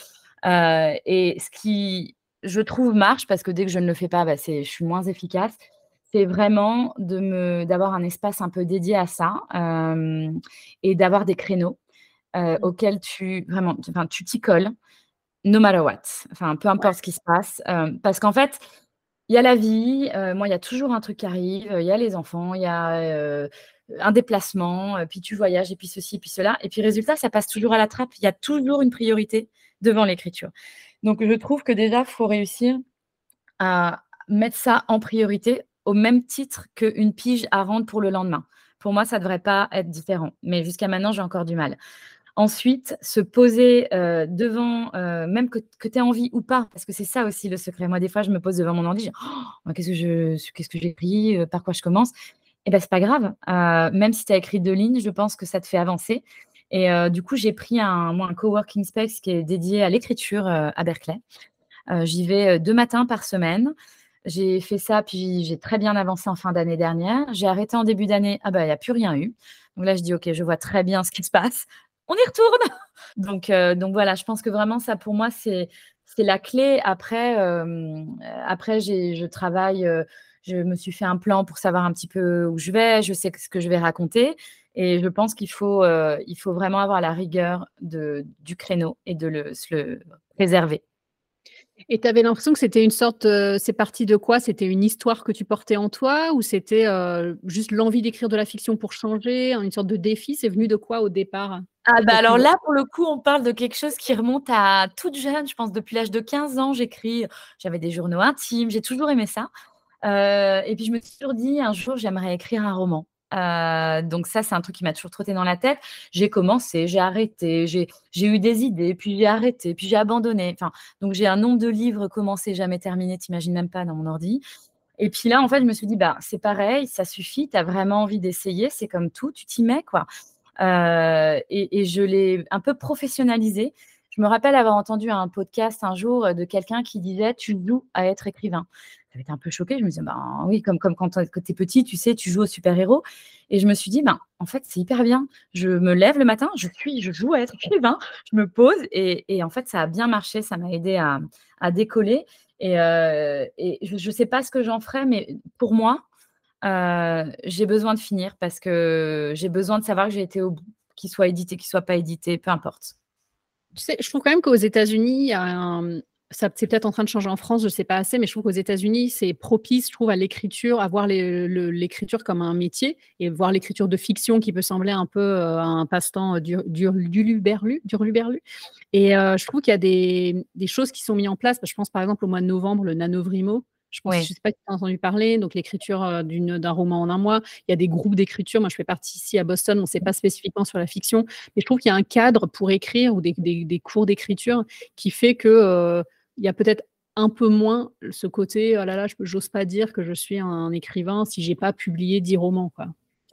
et ce qui je trouve marche parce que dès que je ne le fais pas, bah, je suis moins efficace. C'est vraiment de me, d'avoir un espace un peu dédié à ça et d'avoir des créneaux mmh. auxquels tu vraiment, enfin, tu t'y colles, no matter what. Enfin, peu importe ce qui se passe, parce qu'en fait, il y a la vie. moi, il y a toujours un truc qui arrive. Il y a les enfants, il y a un déplacement, puis tu voyages, et puis ceci, puis cela. Et puis résultat, ça passe toujours à la trappe. Il y a toujours une priorité devant l'écriture. Donc, je trouve que déjà, il faut réussir à mettre ça en priorité au même titre qu'une pige à rendre pour le lendemain. Pour moi, ça ne devrait pas être différent. Mais jusqu'à maintenant, j'ai encore du mal. Ensuite, se poser euh, devant, euh, même que, tu aies envie ou pas, parce que c'est ça aussi le secret. Moi, des fois, je me pose devant mon ordi, oh, qu'est-ce que qu'est-ce que euh, par quoi je commence? Eh ben, c'est pas grave. même si tu as écrit deux lignes, je pense que ça te fait avancer. Et du coup, j'ai pris un, moi, un coworking space qui est dédié à l'écriture à Berkeley. J'y vais deux matins par semaine. J'ai fait ça, puis j'ai très bien avancé en fin d'année dernière. J'ai arrêté en début d'année. Ah bah, il n'y a plus rien eu. Donc là, je dis, OK, je vois très bien ce qui se passe. On y retourne. donc, donc voilà, je pense que vraiment, ça, pour moi, c'est la clé. Après, après je travaille, je me suis fait un plan pour savoir un petit peu où je vais. Je sais ce que je vais raconter. Et je pense qu'il faut, euh, il faut vraiment avoir la rigueur de, du créneau et de le, le préserver. Et tu avais l'impression que c'était une sorte, euh, c'est parti de quoi? C'était une histoire que tu portais en toi ou c'était euh, juste l'envie d'écrire de la fiction pour changer, une sorte de défi? C'est venu de quoi au départ? Ah bah alors là, pour le coup, on parle de quelque chose qui remonte à toute jeune. Je pense depuis l'âge de 15 ans, j'écris, j'avais des journaux intimes, j'ai toujours aimé ça. et puis je me suis toujours dit, un jour, j'aimerais écrire un roman. Euh, donc ça, c'est un truc qui m'a toujours trotté dans la tête. J'ai commencé, j'ai arrêté, j'ai eu des idées, puis j'ai arrêté, puis j'ai abandonné. Enfin, donc j'ai un nombre de livres commencés, jamais terminés, t'imagines même pas dans mon ordi. Et puis là, en fait, je me suis dit, bah, c'est pareil, ça suffit, tu as vraiment envie d'essayer, c'est comme tout, tu t'y mets, quoi. Euh, et, et, je l'ai un peu professionnalisé. Je me rappelle avoir entendu un podcast un jour de quelqu'un qui disait, tu joues à être écrivain j'avais été un peu choquée. Je me disais, ben oui, comme, comme quand tu es petit, tu sais, tu joues au super-héros. Et je me suis dit, ben, en fait, c'est hyper bien. Je me lève le matin, je suis, je joue à être écrivain, je me pose. Et, en fait, ça a bien marché. Ça m'a aidé à, à, décoller. Et, euh, je ne sais pas ce que j'en ferai, mais pour moi, euh, j'ai besoin de finir parce que j'ai besoin de savoir que j'ai été au bout, qu'il soit édité, qu'il soit pas édité, peu importe. Je trouve quand même qu'aux États-Unis, ça c'est peut-être en train de changer en France, je ne sais pas assez, mais je trouve qu'aux États-Unis, c'est propice, je trouve, à l'écriture, à voir l'écriture comme un métier et voir l'écriture de fiction qui peut sembler un peu euh, un passe-temps du, du, du, Et euh, je trouve qu'il y a des, des, choses qui sont mises en place. Je pense par exemple au mois de novembre, le Nanovrimo. Je ne sais pas si tu as entendu parler, donc l'écriture d'un roman en un mois. Il y a des groupes d'écriture. Moi, je fais partie ici à Boston. On ne sait pas spécifiquement sur la fiction, mais je trouve qu'il y a un cadre pour écrire ou des, des, des cours d'écriture qui fait que il y a peut-être un peu moins ce côté, oh là là, j'ose pas dire que je suis un écrivain si j'ai pas publié dix romans, quoi.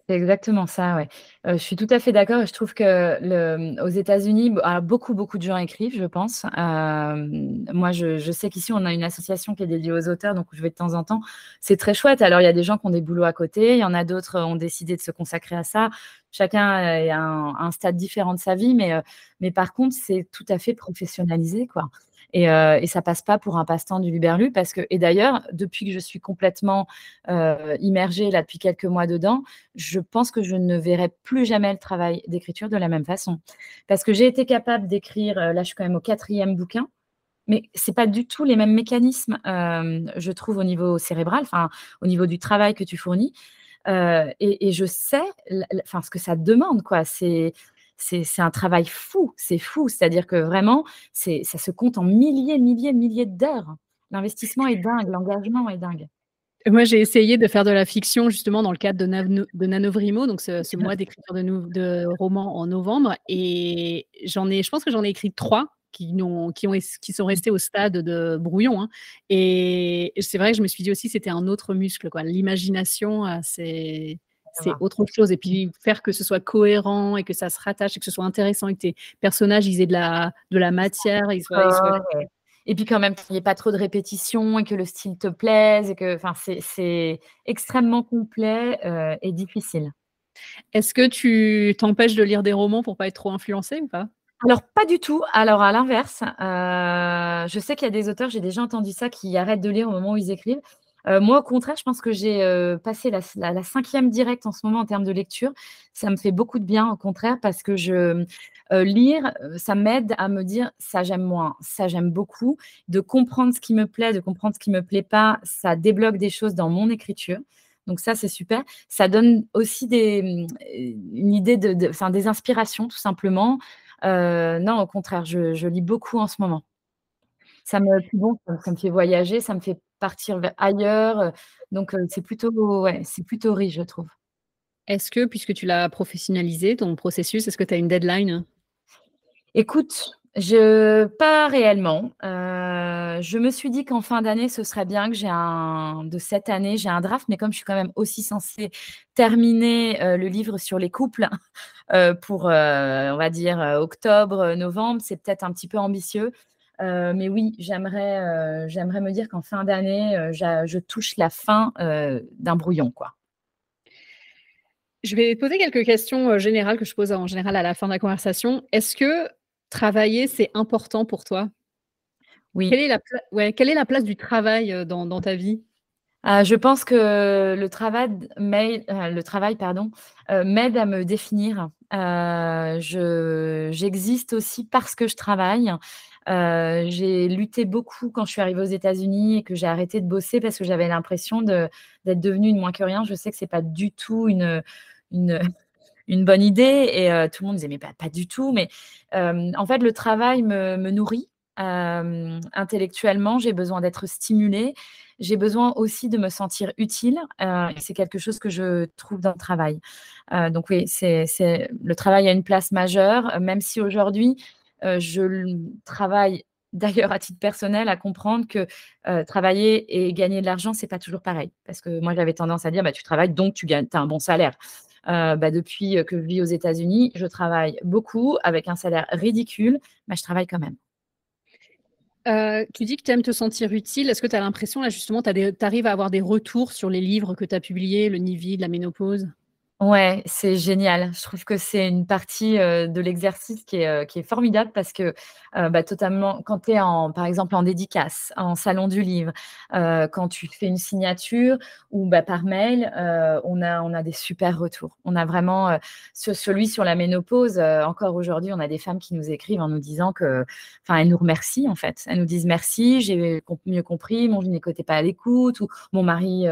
C'est exactement ça, ouais. Je suis tout à fait d'accord je trouve que aux États-Unis, alors beaucoup, beaucoup de gens écrivent, je pense. Moi, je sais qu'ici, on a une association qui est dédiée aux auteurs, donc je vais de temps en temps. C'est très chouette. Alors, il y a des gens qui ont des boulots à côté, il y en a d'autres, ont décidé de se consacrer à ça. Chacun à un un stade différent de sa vie, mais, mais par contre, c'est tout à fait professionnalisé, quoi. Et heu et ça passe pas pour un passe-temps du Luberlu parce que et d'ailleurs, depuis que je suis complètement, heu, immergée là, depuis quelques mois dedans, je pense que je ne verrai plus jamais le travail d'écriture de la même façon. Parce que j'ai été capable d'écrire, heu, là, je suis quand même au 4e bouquin, mais c'est pas du tout les mêmes mécanismes, hem, je trouve au niveau cérébral, enfin, au niveau du travail que tu fournis, et et je sais enfin, ce que ça demande, quoi. C'est c'est un travail fou, c'est fou. C'est-à-dire que vraiment, ça se compte en milliers, milliers, milliers d'heures. L'investissement est dingue, l'engagement est dingue. Moi, j'ai essayé de faire de la fiction justement dans le cadre de Nano de NaNoWriMo, donc ce ce mois d'écriture de de romans en novembre et j'en ai je pense que j'en ai écrit 3 qui qui ont qui sont restés au stade de brouillon, hein et c'est vrai que je me suis dit aussi c'était un autre muscle. L'imagination, heu, c'est c'est autre chose et puis faire que ce soit cohérent et que ça se rattache et que ce soit intéressant et que tes personnages, ils aient de la de la matière, ils soient ils soient Et puis quand même qu'il y ait pas trop de répétitions et que le style te plaise et que enfin, c'est extrêmement complet, heu et difficile. Est-ce que tu t'empêches de lire des romans pour pas être trop influencée ou pas? Alors pas du tout. Alors à l'inverse, heu, je sais qu'il y a des auteurs, j'ai déjà entendu ça, qui arrêtent de lire au moment où ils écrivent. Heu, moi, au contraire, je pense que j'ai, heu, passé la c la la 5e directe en ce moment en termes de lecture. Ça me fait beaucoup de bien, au contraire, parce que je, heu, lire, ça m'aide à me dire: «Ça, j'aime moins, ça, j'aime beaucoup». De comprendre ce qui me plaît, de comprendre ce qui me plaît pas, ça débloque des choses dans mon écriture. Donc ça, c'est super. Ça donne aussi des, une idée de de des inspirations, tout simplement. Non, au contraire, je lis beaucoup en ce moment. Ça me fait voyager, ça me fait partir ailleurs, heu, donc heu, c'est plutôt ouais, c'est plutôt riche, je trouve. Est-ce que, puisque tu l'as professionnalisé ton processus, est-ce que tu as une deadline? Écoute, je pas réellement. Heu, je me suis dit qu'en fin d'année, ce serait bien que j'ai un de cette année, j'ai un draft, mais comme je suis quand même aussi censée terminer, le livre sur les couples, pour, on va dire, octobre, novembre, c'est peut-être un petit peu ambitieux. Heu, mais oui, j'aimerais, heu, j'aimerais me dire qu'en fin d'année, j'a je touche la fin, d'un brouillon, quoi. Je vais poser quelques questions, générales que je pose en général à la fin de la conversation. Est-ce que travailler, c'est important pour toi? Oui. Quelle est la pla ouais, quelle est la place du travail, dans dans ta vie? Ah, je pense que le travail m'aide heu, le travail pardon, m'aide à me définir. Je j'existe aussi parce que je travaille. Heu, j'ai lutté beaucoup quand je suis arrivée aux États-Unis et que j'ai arrêté de bosser parce que j'avais l'impression d'être devenue une moins que rien. Je sais que c'est pas du tout une, bonne idée et heu, tout le monde disait: «Mais pas du tout», mais hem, en fait, le travail me me nourrit, intellectuellement. J'ai besoin d'être stimulée. J'ai besoin aussi de me sentir utile, c'est quelque chose que je trouve dans le travail. Donc oui, c'est le travail a une place majeure, même si aujourd'hui, je l travaille d'ailleurs à titre personnel à comprendre que, heu, travailler et gagner de l'argent, c'est pas toujours pareil. Parce que moi, j'avais tendance à dire: «Bah, tu travailles donc tu gagnes as un bon salaire». Heu, bah, depuis, que je vis aux États-Unis, je travaille beaucoup avec un salaire ridicule, mais je travaille quand même. Tu dis que tu aimes te sentir utile. Est-ce que tu as l'impression là justement, tu arrives à avoir des retours sur les livres que tu as publiés, Le Nid-Vide, La Ménopause? Ouais, c'est génial. Je trouve que c'est une partie, de l'exercice qui est, formidable parce que, bah, totalement quand tu es en par exemple, en dédicace, en salon du livre, quand tu fais une signature ou bah, par mail, on a on a des super retours. On a vraiment, celui sur la ménopause, encore aujourd'hui, on a des femmes qui nous écrivent en nous disant que enfin, elles nous remercient, en fait. Elles nous disent: «Merci, j'ai mieux compris, mon gynéco était pas à l'écoute» ou «Mon mari,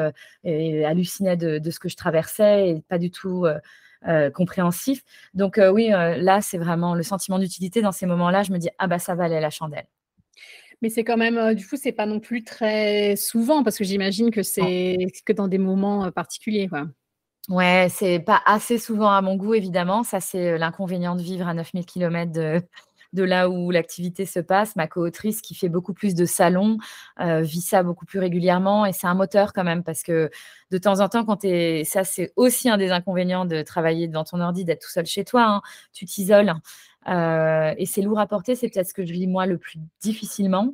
hallucinait de de ce que je traversais et pas du tout, heu heu, compréhensif». Donc heu, oui, là, c'est vraiment le sentiment d'utilité dans ces moments-là, je me dis: «Ah bah, ça valait la chandelle». Mais c'est quand même, du coup, c'est pas non plus très souvent parce que j'imagine que c'est que dans des moments, particuliers, quoi? Ouais, c'est pas assez souvent à mon goût évidemment, ça c'est, l'inconvénient de vivre à 9000 kilomètres de de là où l'activité se passe. Ma co-autrice qui fait beaucoup plus de salons vit ça beaucoup plus régulièrement et c'est un moteur quand même parce que de temps en temps, quand tu es. Ça, c'est aussi un des inconvénients de travailler devant ton ordi, d'être tout seul chez toi. Hein. Tu t'isoles. et c'est lourd à porter, c'est peut-être ce que je vis moi le plus difficilement.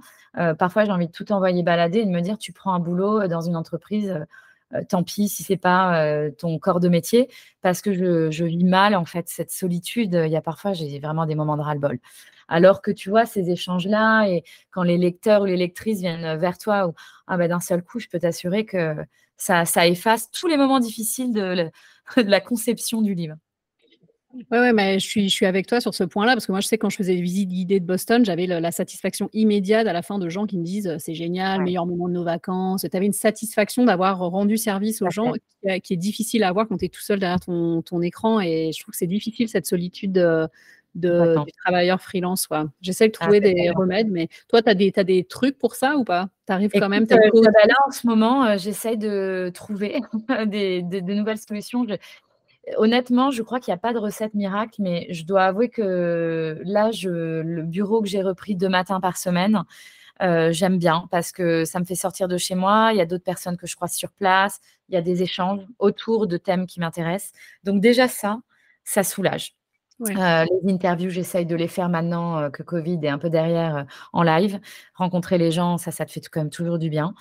parfois, j'ai envie de tout envoyer balader et de me dire tu prends un boulot dans une entreprise, euh, tant pis si c'est pas euh, ton corps de métier, parce que je, vis mal en fait cette solitude. Il y a parfois, j'ai vraiment des moments de ras-le-bol. Alors que tu vois ces échanges-là et quand les lecteurs ou les lectrices viennent vers toi, ou ah bah, d'un seul coup, je peux t'assurer que ça, ça efface tous les moments difficiles de la conception du livre. Ouais, ouais, mais je suis, je suis avec toi sur ce point-là, parce que moi, je sais quand je faisais des visites guidées de Boston, j'avais la satisfaction immédiate à la fin de gens qui me disent c'est génial, meilleur moment de nos vacances. Tu avais une satisfaction d'avoir rendu service aux gens qui, est difficile à avoir quand tu es tout seul derrière ton, ton, écran. Et je trouve que c'est difficile cette solitude de, de du travailleur freelance. J'essaie de ah, trouver des remèdes, mais toi, tu as des, as des trucs pour ça ou pas? Tu arrives quand même euh, Là, en ce moment, euh, j'essaie de trouver des, de nouvelles solutions honnêtement, je crois qu'il n'y a pas de recette miracle, mais je dois avouer que là, le bureau que j'ai repris deux matins par semaine, euh, j'aime bien parce que ça me fait sortir de chez moi. Il y a d'autres personnes que je croise sur place. Il y a des échanges autour de thèmes qui m'intéressent. Donc déjà ça, ça soulage. Euh, les interviews, j'essaye de les faire maintenant euh, que Covid est un peu derrière en live. Rencontrer les gens, ça, ça te fait quand même toujours du bien.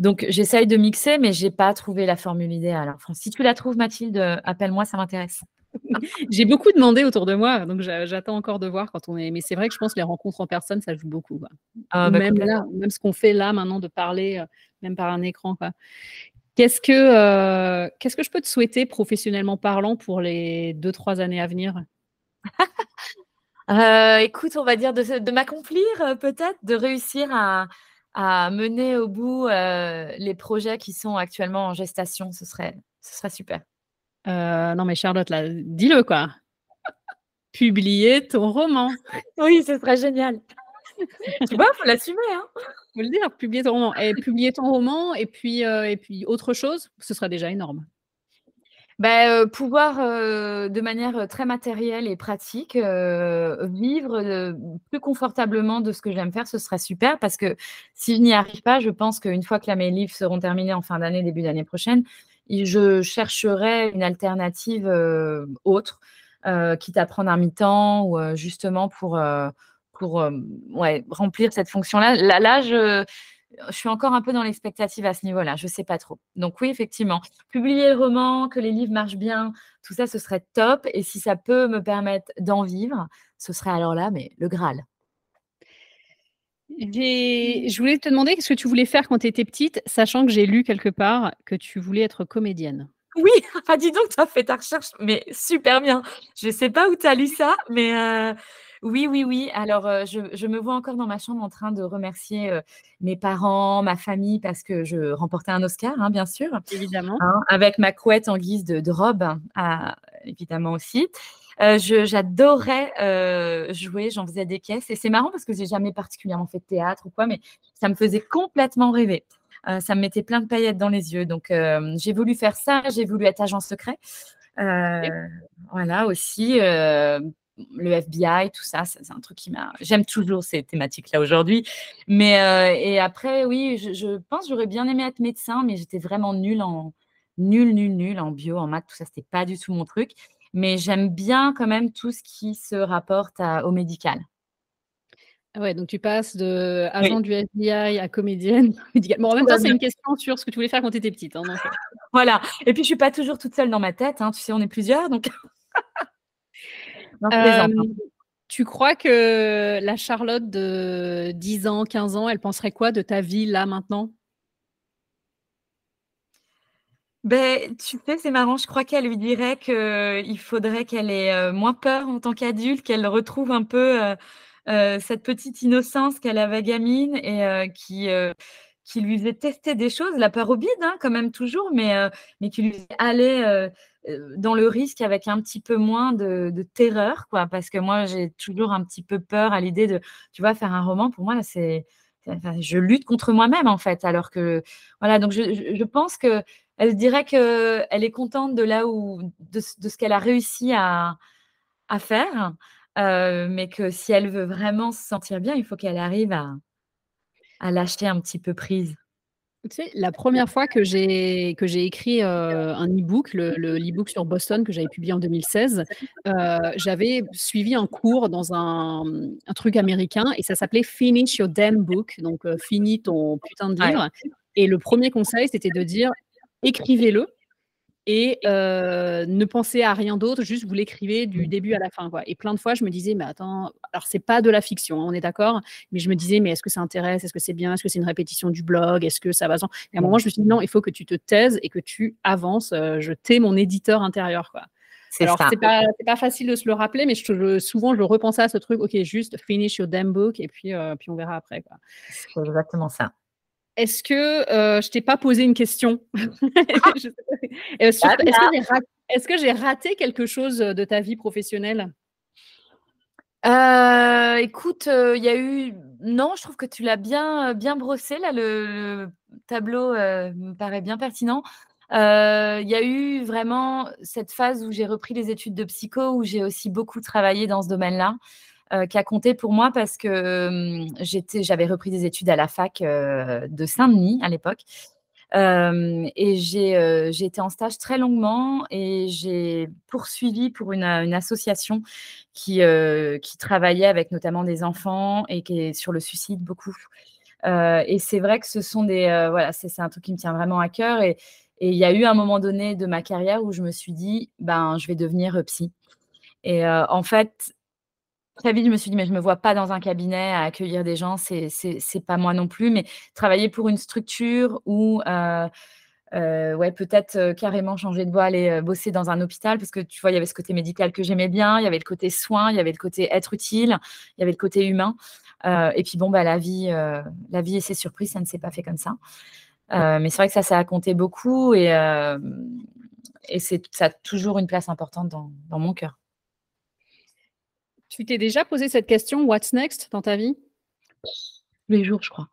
Donc, j'essaye de mixer, mais je n'ai pas trouvé la formule idéale. si tu la trouves, Mathilde, appelle-moi, ça m'intéresse. J'ai beaucoup demandé autour de moi, donc j'attends encore de voir quand on est. Mais c'est vrai que je pense que les rencontres en personne, ça joue beaucoup. Ah, bah, même là, même ce qu'on fait là maintenant de parler, euh, même par un écran. Qu'est-ce que, euh, qu'est-ce que je peux te souhaiter professionnellement parlant pour les deux, trois années à venir? Euh, Écoute, on va dire de, de m'accomplir peut-être, de réussir à, à mener au bout les projets qui sont actuellement en gestation. Ce serait, ce serait super. non, mais Charlotte, là, dis-le quoi. Publier ton roman. Oui, ce serait génial. tu vois, faut l'assumer. Hein. Faut le dire, publier ton roman. Et publier ton roman, et puis, et puis autre chose, ce serait déjà énorme. Bah, pouvoir, de manière, très matérielle et pratique, vivre, plus confortablement de ce que j'aime faire, ce serait super parce que si je n'y arrive pas, je pense qu'une fois que là mes livres seront terminés en fin d'année, début d'année prochaine, je chercherai une alternative, autre, quitte à prendre un mi-temps ou, justement pour, pour, ouais, remplir cette fonction-là. Là là, je je suis encore un peu dans l'expectative à ce niveau-là, je ne sais pas trop. Donc oui, effectivement, publier le roman, que les livres marchent bien, tout ça, ce serait top. Et si ça peut me permettre d'en vivre, ce serait alors là, mais le Graal. Je voulais te demander qu'est-ce que tu voulais faire quand tu étais petite, sachant que j'ai lu quelque part que tu voulais être comédienne? Oui, enfin dis donc, tu as fait ta recherche, mais super bien. Je ne sais pas où tu as lu ça, mais euh, oui, oui, oui. Alors, je, me vois encore dans ma chambre en train de remercier mes parents, ma famille, parce que je remportais un Oscar, hein, bien sûr. Évidemment. Hein, avec ma couette en guise de, robe, ah, évidemment aussi. J'adorais jouer, j'en faisais des caisses. Et c'est marrant parce que j'ai jamais particulièrement fait de théâtre ou quoi, mais ça me faisait complètement rêver. ça me mettait plein de paillettes dans les yeux. Donc, j'ai voulu faire ça. J'ai voulu être agent secret. Voilà aussi le FBI, tout ça, c'est un truc qui m'a. J'aime toujours ces thématiques-là aujourd'hui. Mais euh, et après, oui, je, pense j'aurais bien aimé être médecin, mais j'étais vraiment nulle en nul, nul, nul en bio, en maths, tout ça, c'était pas du tout mon truc. Mais j'aime bien quand même tout ce qui se rapporte au médical. Ah ouais, donc tu passes de agent du FBI à comédienne Bon, en même temps, c'est une question sur ce que tu voulais faire quand tu étais petite. Hein, euh. voilà. Et puis, je suis pas toujours toute seule dans ma tête. Hein, tu sais, on est plusieurs, donc. Tu crois que la Charlotte de 10 ans, 15 ans, elle penserait quoi de ta vie là maintenant? Ben, tu sais, c'est marrant, je crois qu'elle lui dirait qu'il faudrait qu'elle ait moins peur en tant qu'adulte, qu'elle retrouve un peu cette petite innocence qu'elle avait gamine et qui, qui lui faisait tester des choses, la peur au bide, hein, quand même toujours, mais, mais qui lui allait dans le risque avec un petit peu moins de, terreur, quoi. Parce que moi, j'ai toujours un petit peu peur à l'idée de, tu vois, faire un roman. Pour moi, c'est, je lutte contre moi-même en fait. Alors que, voilà, donc je, pense que elle dirait que elle est contente de là où, de, ce qu'elle a réussi à, à faire. mais que si elle veut vraiment se sentir bien, il faut qu'elle arrive à à lâcher un petit peu prise. Tu sais, la première fois que j'ai que j'ai écrit, heu, un e-book, le le l'e-book sur Boston que j'avais publié en 2016, heu, j'avais suivi un cours dans un, un truc américain et ça s'appelait «Finish your damn book», donc heu, finis ton putain de livre. Et le premier conseil, c'était de dire: «Écrivez-le et ne pensez à rien d'autre, juste vous l'écrivez du début à la fin, quoi» et plein de fois, je me disais: «Mais attends» alors c'est pas de la fiction, hein, on est d'accord? Mais je me disais: «Mais est-ce que ça intéresse? Est-ce que c'est bien? Est-ce que c'est une répétition du blog? Est-ce que ça va sans» et à un moment, je me suis dit: «Non, il faut que tu te taises et que tu avances», je tais mon éditeur intérieur, quoi. Alors c'est pas c'est pas facile de se le rappeler, mais je souvent, je repensais à ce truc: «OK, juste finish your damn book et puis, puis on verra après», quoi. C'est exactement ça. Est-ce que, heu, je t'ai pas posé une question? Est-ce que j'ai raté quelque chose, de ta vie professionnelle? Écoute, il y a eu non, je trouve que tu l'as bien, bien brossé là, le tableau, me paraît bien pertinent. il y a eu vraiment cette phase où j'ai repris les études de psycho, où j'ai aussi beaucoup travaillé dans ce domaine-là. Euh, qui a compté pour moi parce que j'avais repris des études à la fac de Saint-Denis à l'époque. et j'ai été en stage très longuement et j'ai poursuivi pour une, association qui, qui travaillait avec notamment des enfants et qui est sur le suicide beaucoup. et c'est vrai que ce sont des. voilà, c'est un truc qui me tient vraiment à cœur. Et il y a eu un moment donné de ma carrière où je me suis dit, ben, je vais devenir psy. Et en fait, Très vite, je me suis dit: «Mais je me vois pas dans un cabinet à accueillir des gens, c'est c'est pas moi non plus». Mais travailler pour une structure ou euh, euh, ouais, peut-être, euh, carrément changer de voie, aller, bosser dans un hôpital parce que tu vois, il y avait ce côté médical que j'aimais bien, il y avait le côté soin, il y avait le côté être utile, il y avait le côté humain. et puis bon, bah, la vie, la vie et ses surprises, ça ne s'est pas fait comme ça. mais c'est vrai que ça, ça a compté beaucoup et et c'est ça a toujours une place importante dans dans mon cœur. Tu t'es déjà posé cette question, what's next dans ta vie? Tous les jours, je crois.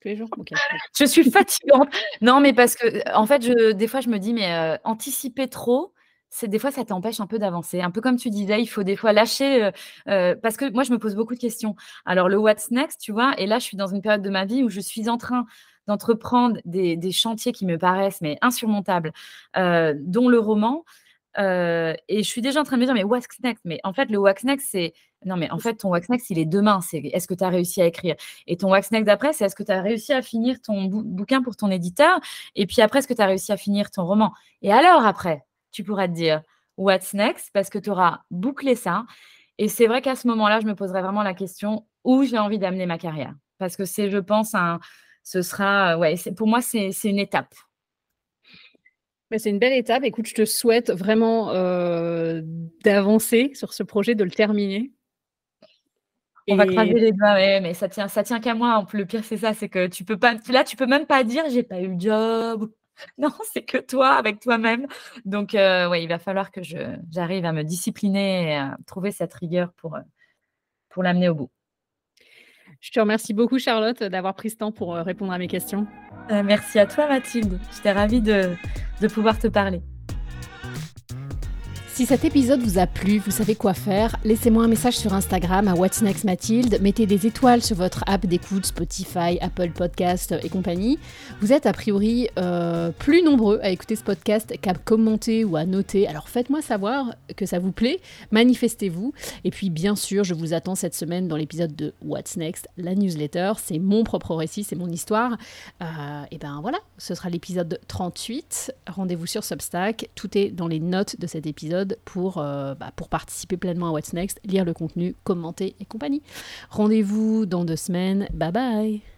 Tous les jours? Je suis fatigante. Non, mais parce que, en fait, je, des fois, je me dis, mais euh, anticiper trop, c'est des fois, ça t'empêche un peu d'avancer. Un peu comme tu disais, il faut des fois lâcher, euh, euh, parce que moi, je me pose beaucoup de questions. Alors, le what's next, tu vois, et là, je suis dans une période de ma vie où je suis en train d'entreprendre des, des, chantiers qui me paraissent mais insurmontables, dont le roman. Euh, et je suis déjà en train de me dire, mais what's next? Mais en fait, le what's next, c'est. Non, mais en fait, ton what's next, il est demain. C'est est-ce que tu as réussi à écrire? Et ton what's next d'après, c'est est-ce que tu as réussi à finir ton bouquin pour ton éditeur? Et puis après, est-ce que tu as réussi à finir ton roman? Et alors, après, tu pourras te dire what's next? Parce que tu auras bouclé ça. Et c'est vrai qu'à ce moment-là, je me poserai vraiment la question où j'ai envie d'amener ma carrière? Parce que c'est, je pense, un, ce sera. Ouais, pour moi, c'est une étape c'est une belle étape. Écoute, je te souhaite vraiment euh, d'avancer sur ce projet, de le terminer. On va croiser les doigts, mais ça tient, ça tient qu'à moi. Le pire, c'est ça, c'est que tu peux pas. Là, tu peux même pas dire j'ai pas eu le job. Non, c'est que toi, avec toi-même. Donc, euh, ouais, il va falloir que j'arrive à me discipliner et à trouver cette rigueur pour, euh, pour l'amener au bout. Je te remercie beaucoup, Charlotte, d'avoir pris ce temps pour répondre à mes questions. Merci à toi, Mathilde. J'étais ravie de, de pouvoir te parler. Si cet épisode vous a plu, vous savez quoi faire. Laissez-moi un message sur Instagram à What's Next Mathilde. Mettez des étoiles sur votre app d'écoute Spotify, Apple Podcast et compagnie. Vous êtes a priori euh, plus nombreux à écouter ce podcast qu'à commenter ou à noter. Alors faites-moi savoir que ça vous plaît. Manifestez-vous. Et puis bien sûr, je vous attends cette semaine dans l'épisode de What's Next, la newsletter. C'est mon propre récit, c'est mon histoire. Euh, et ben voilà, ce sera l'épisode 38. Rendez-vous sur Substack. Tout est dans les notes de cet euh, bah, pour participer pleinement à What's Next, lire le contenu, commenter et compagnie. Rendez-vous dans deux semaines. Bye bye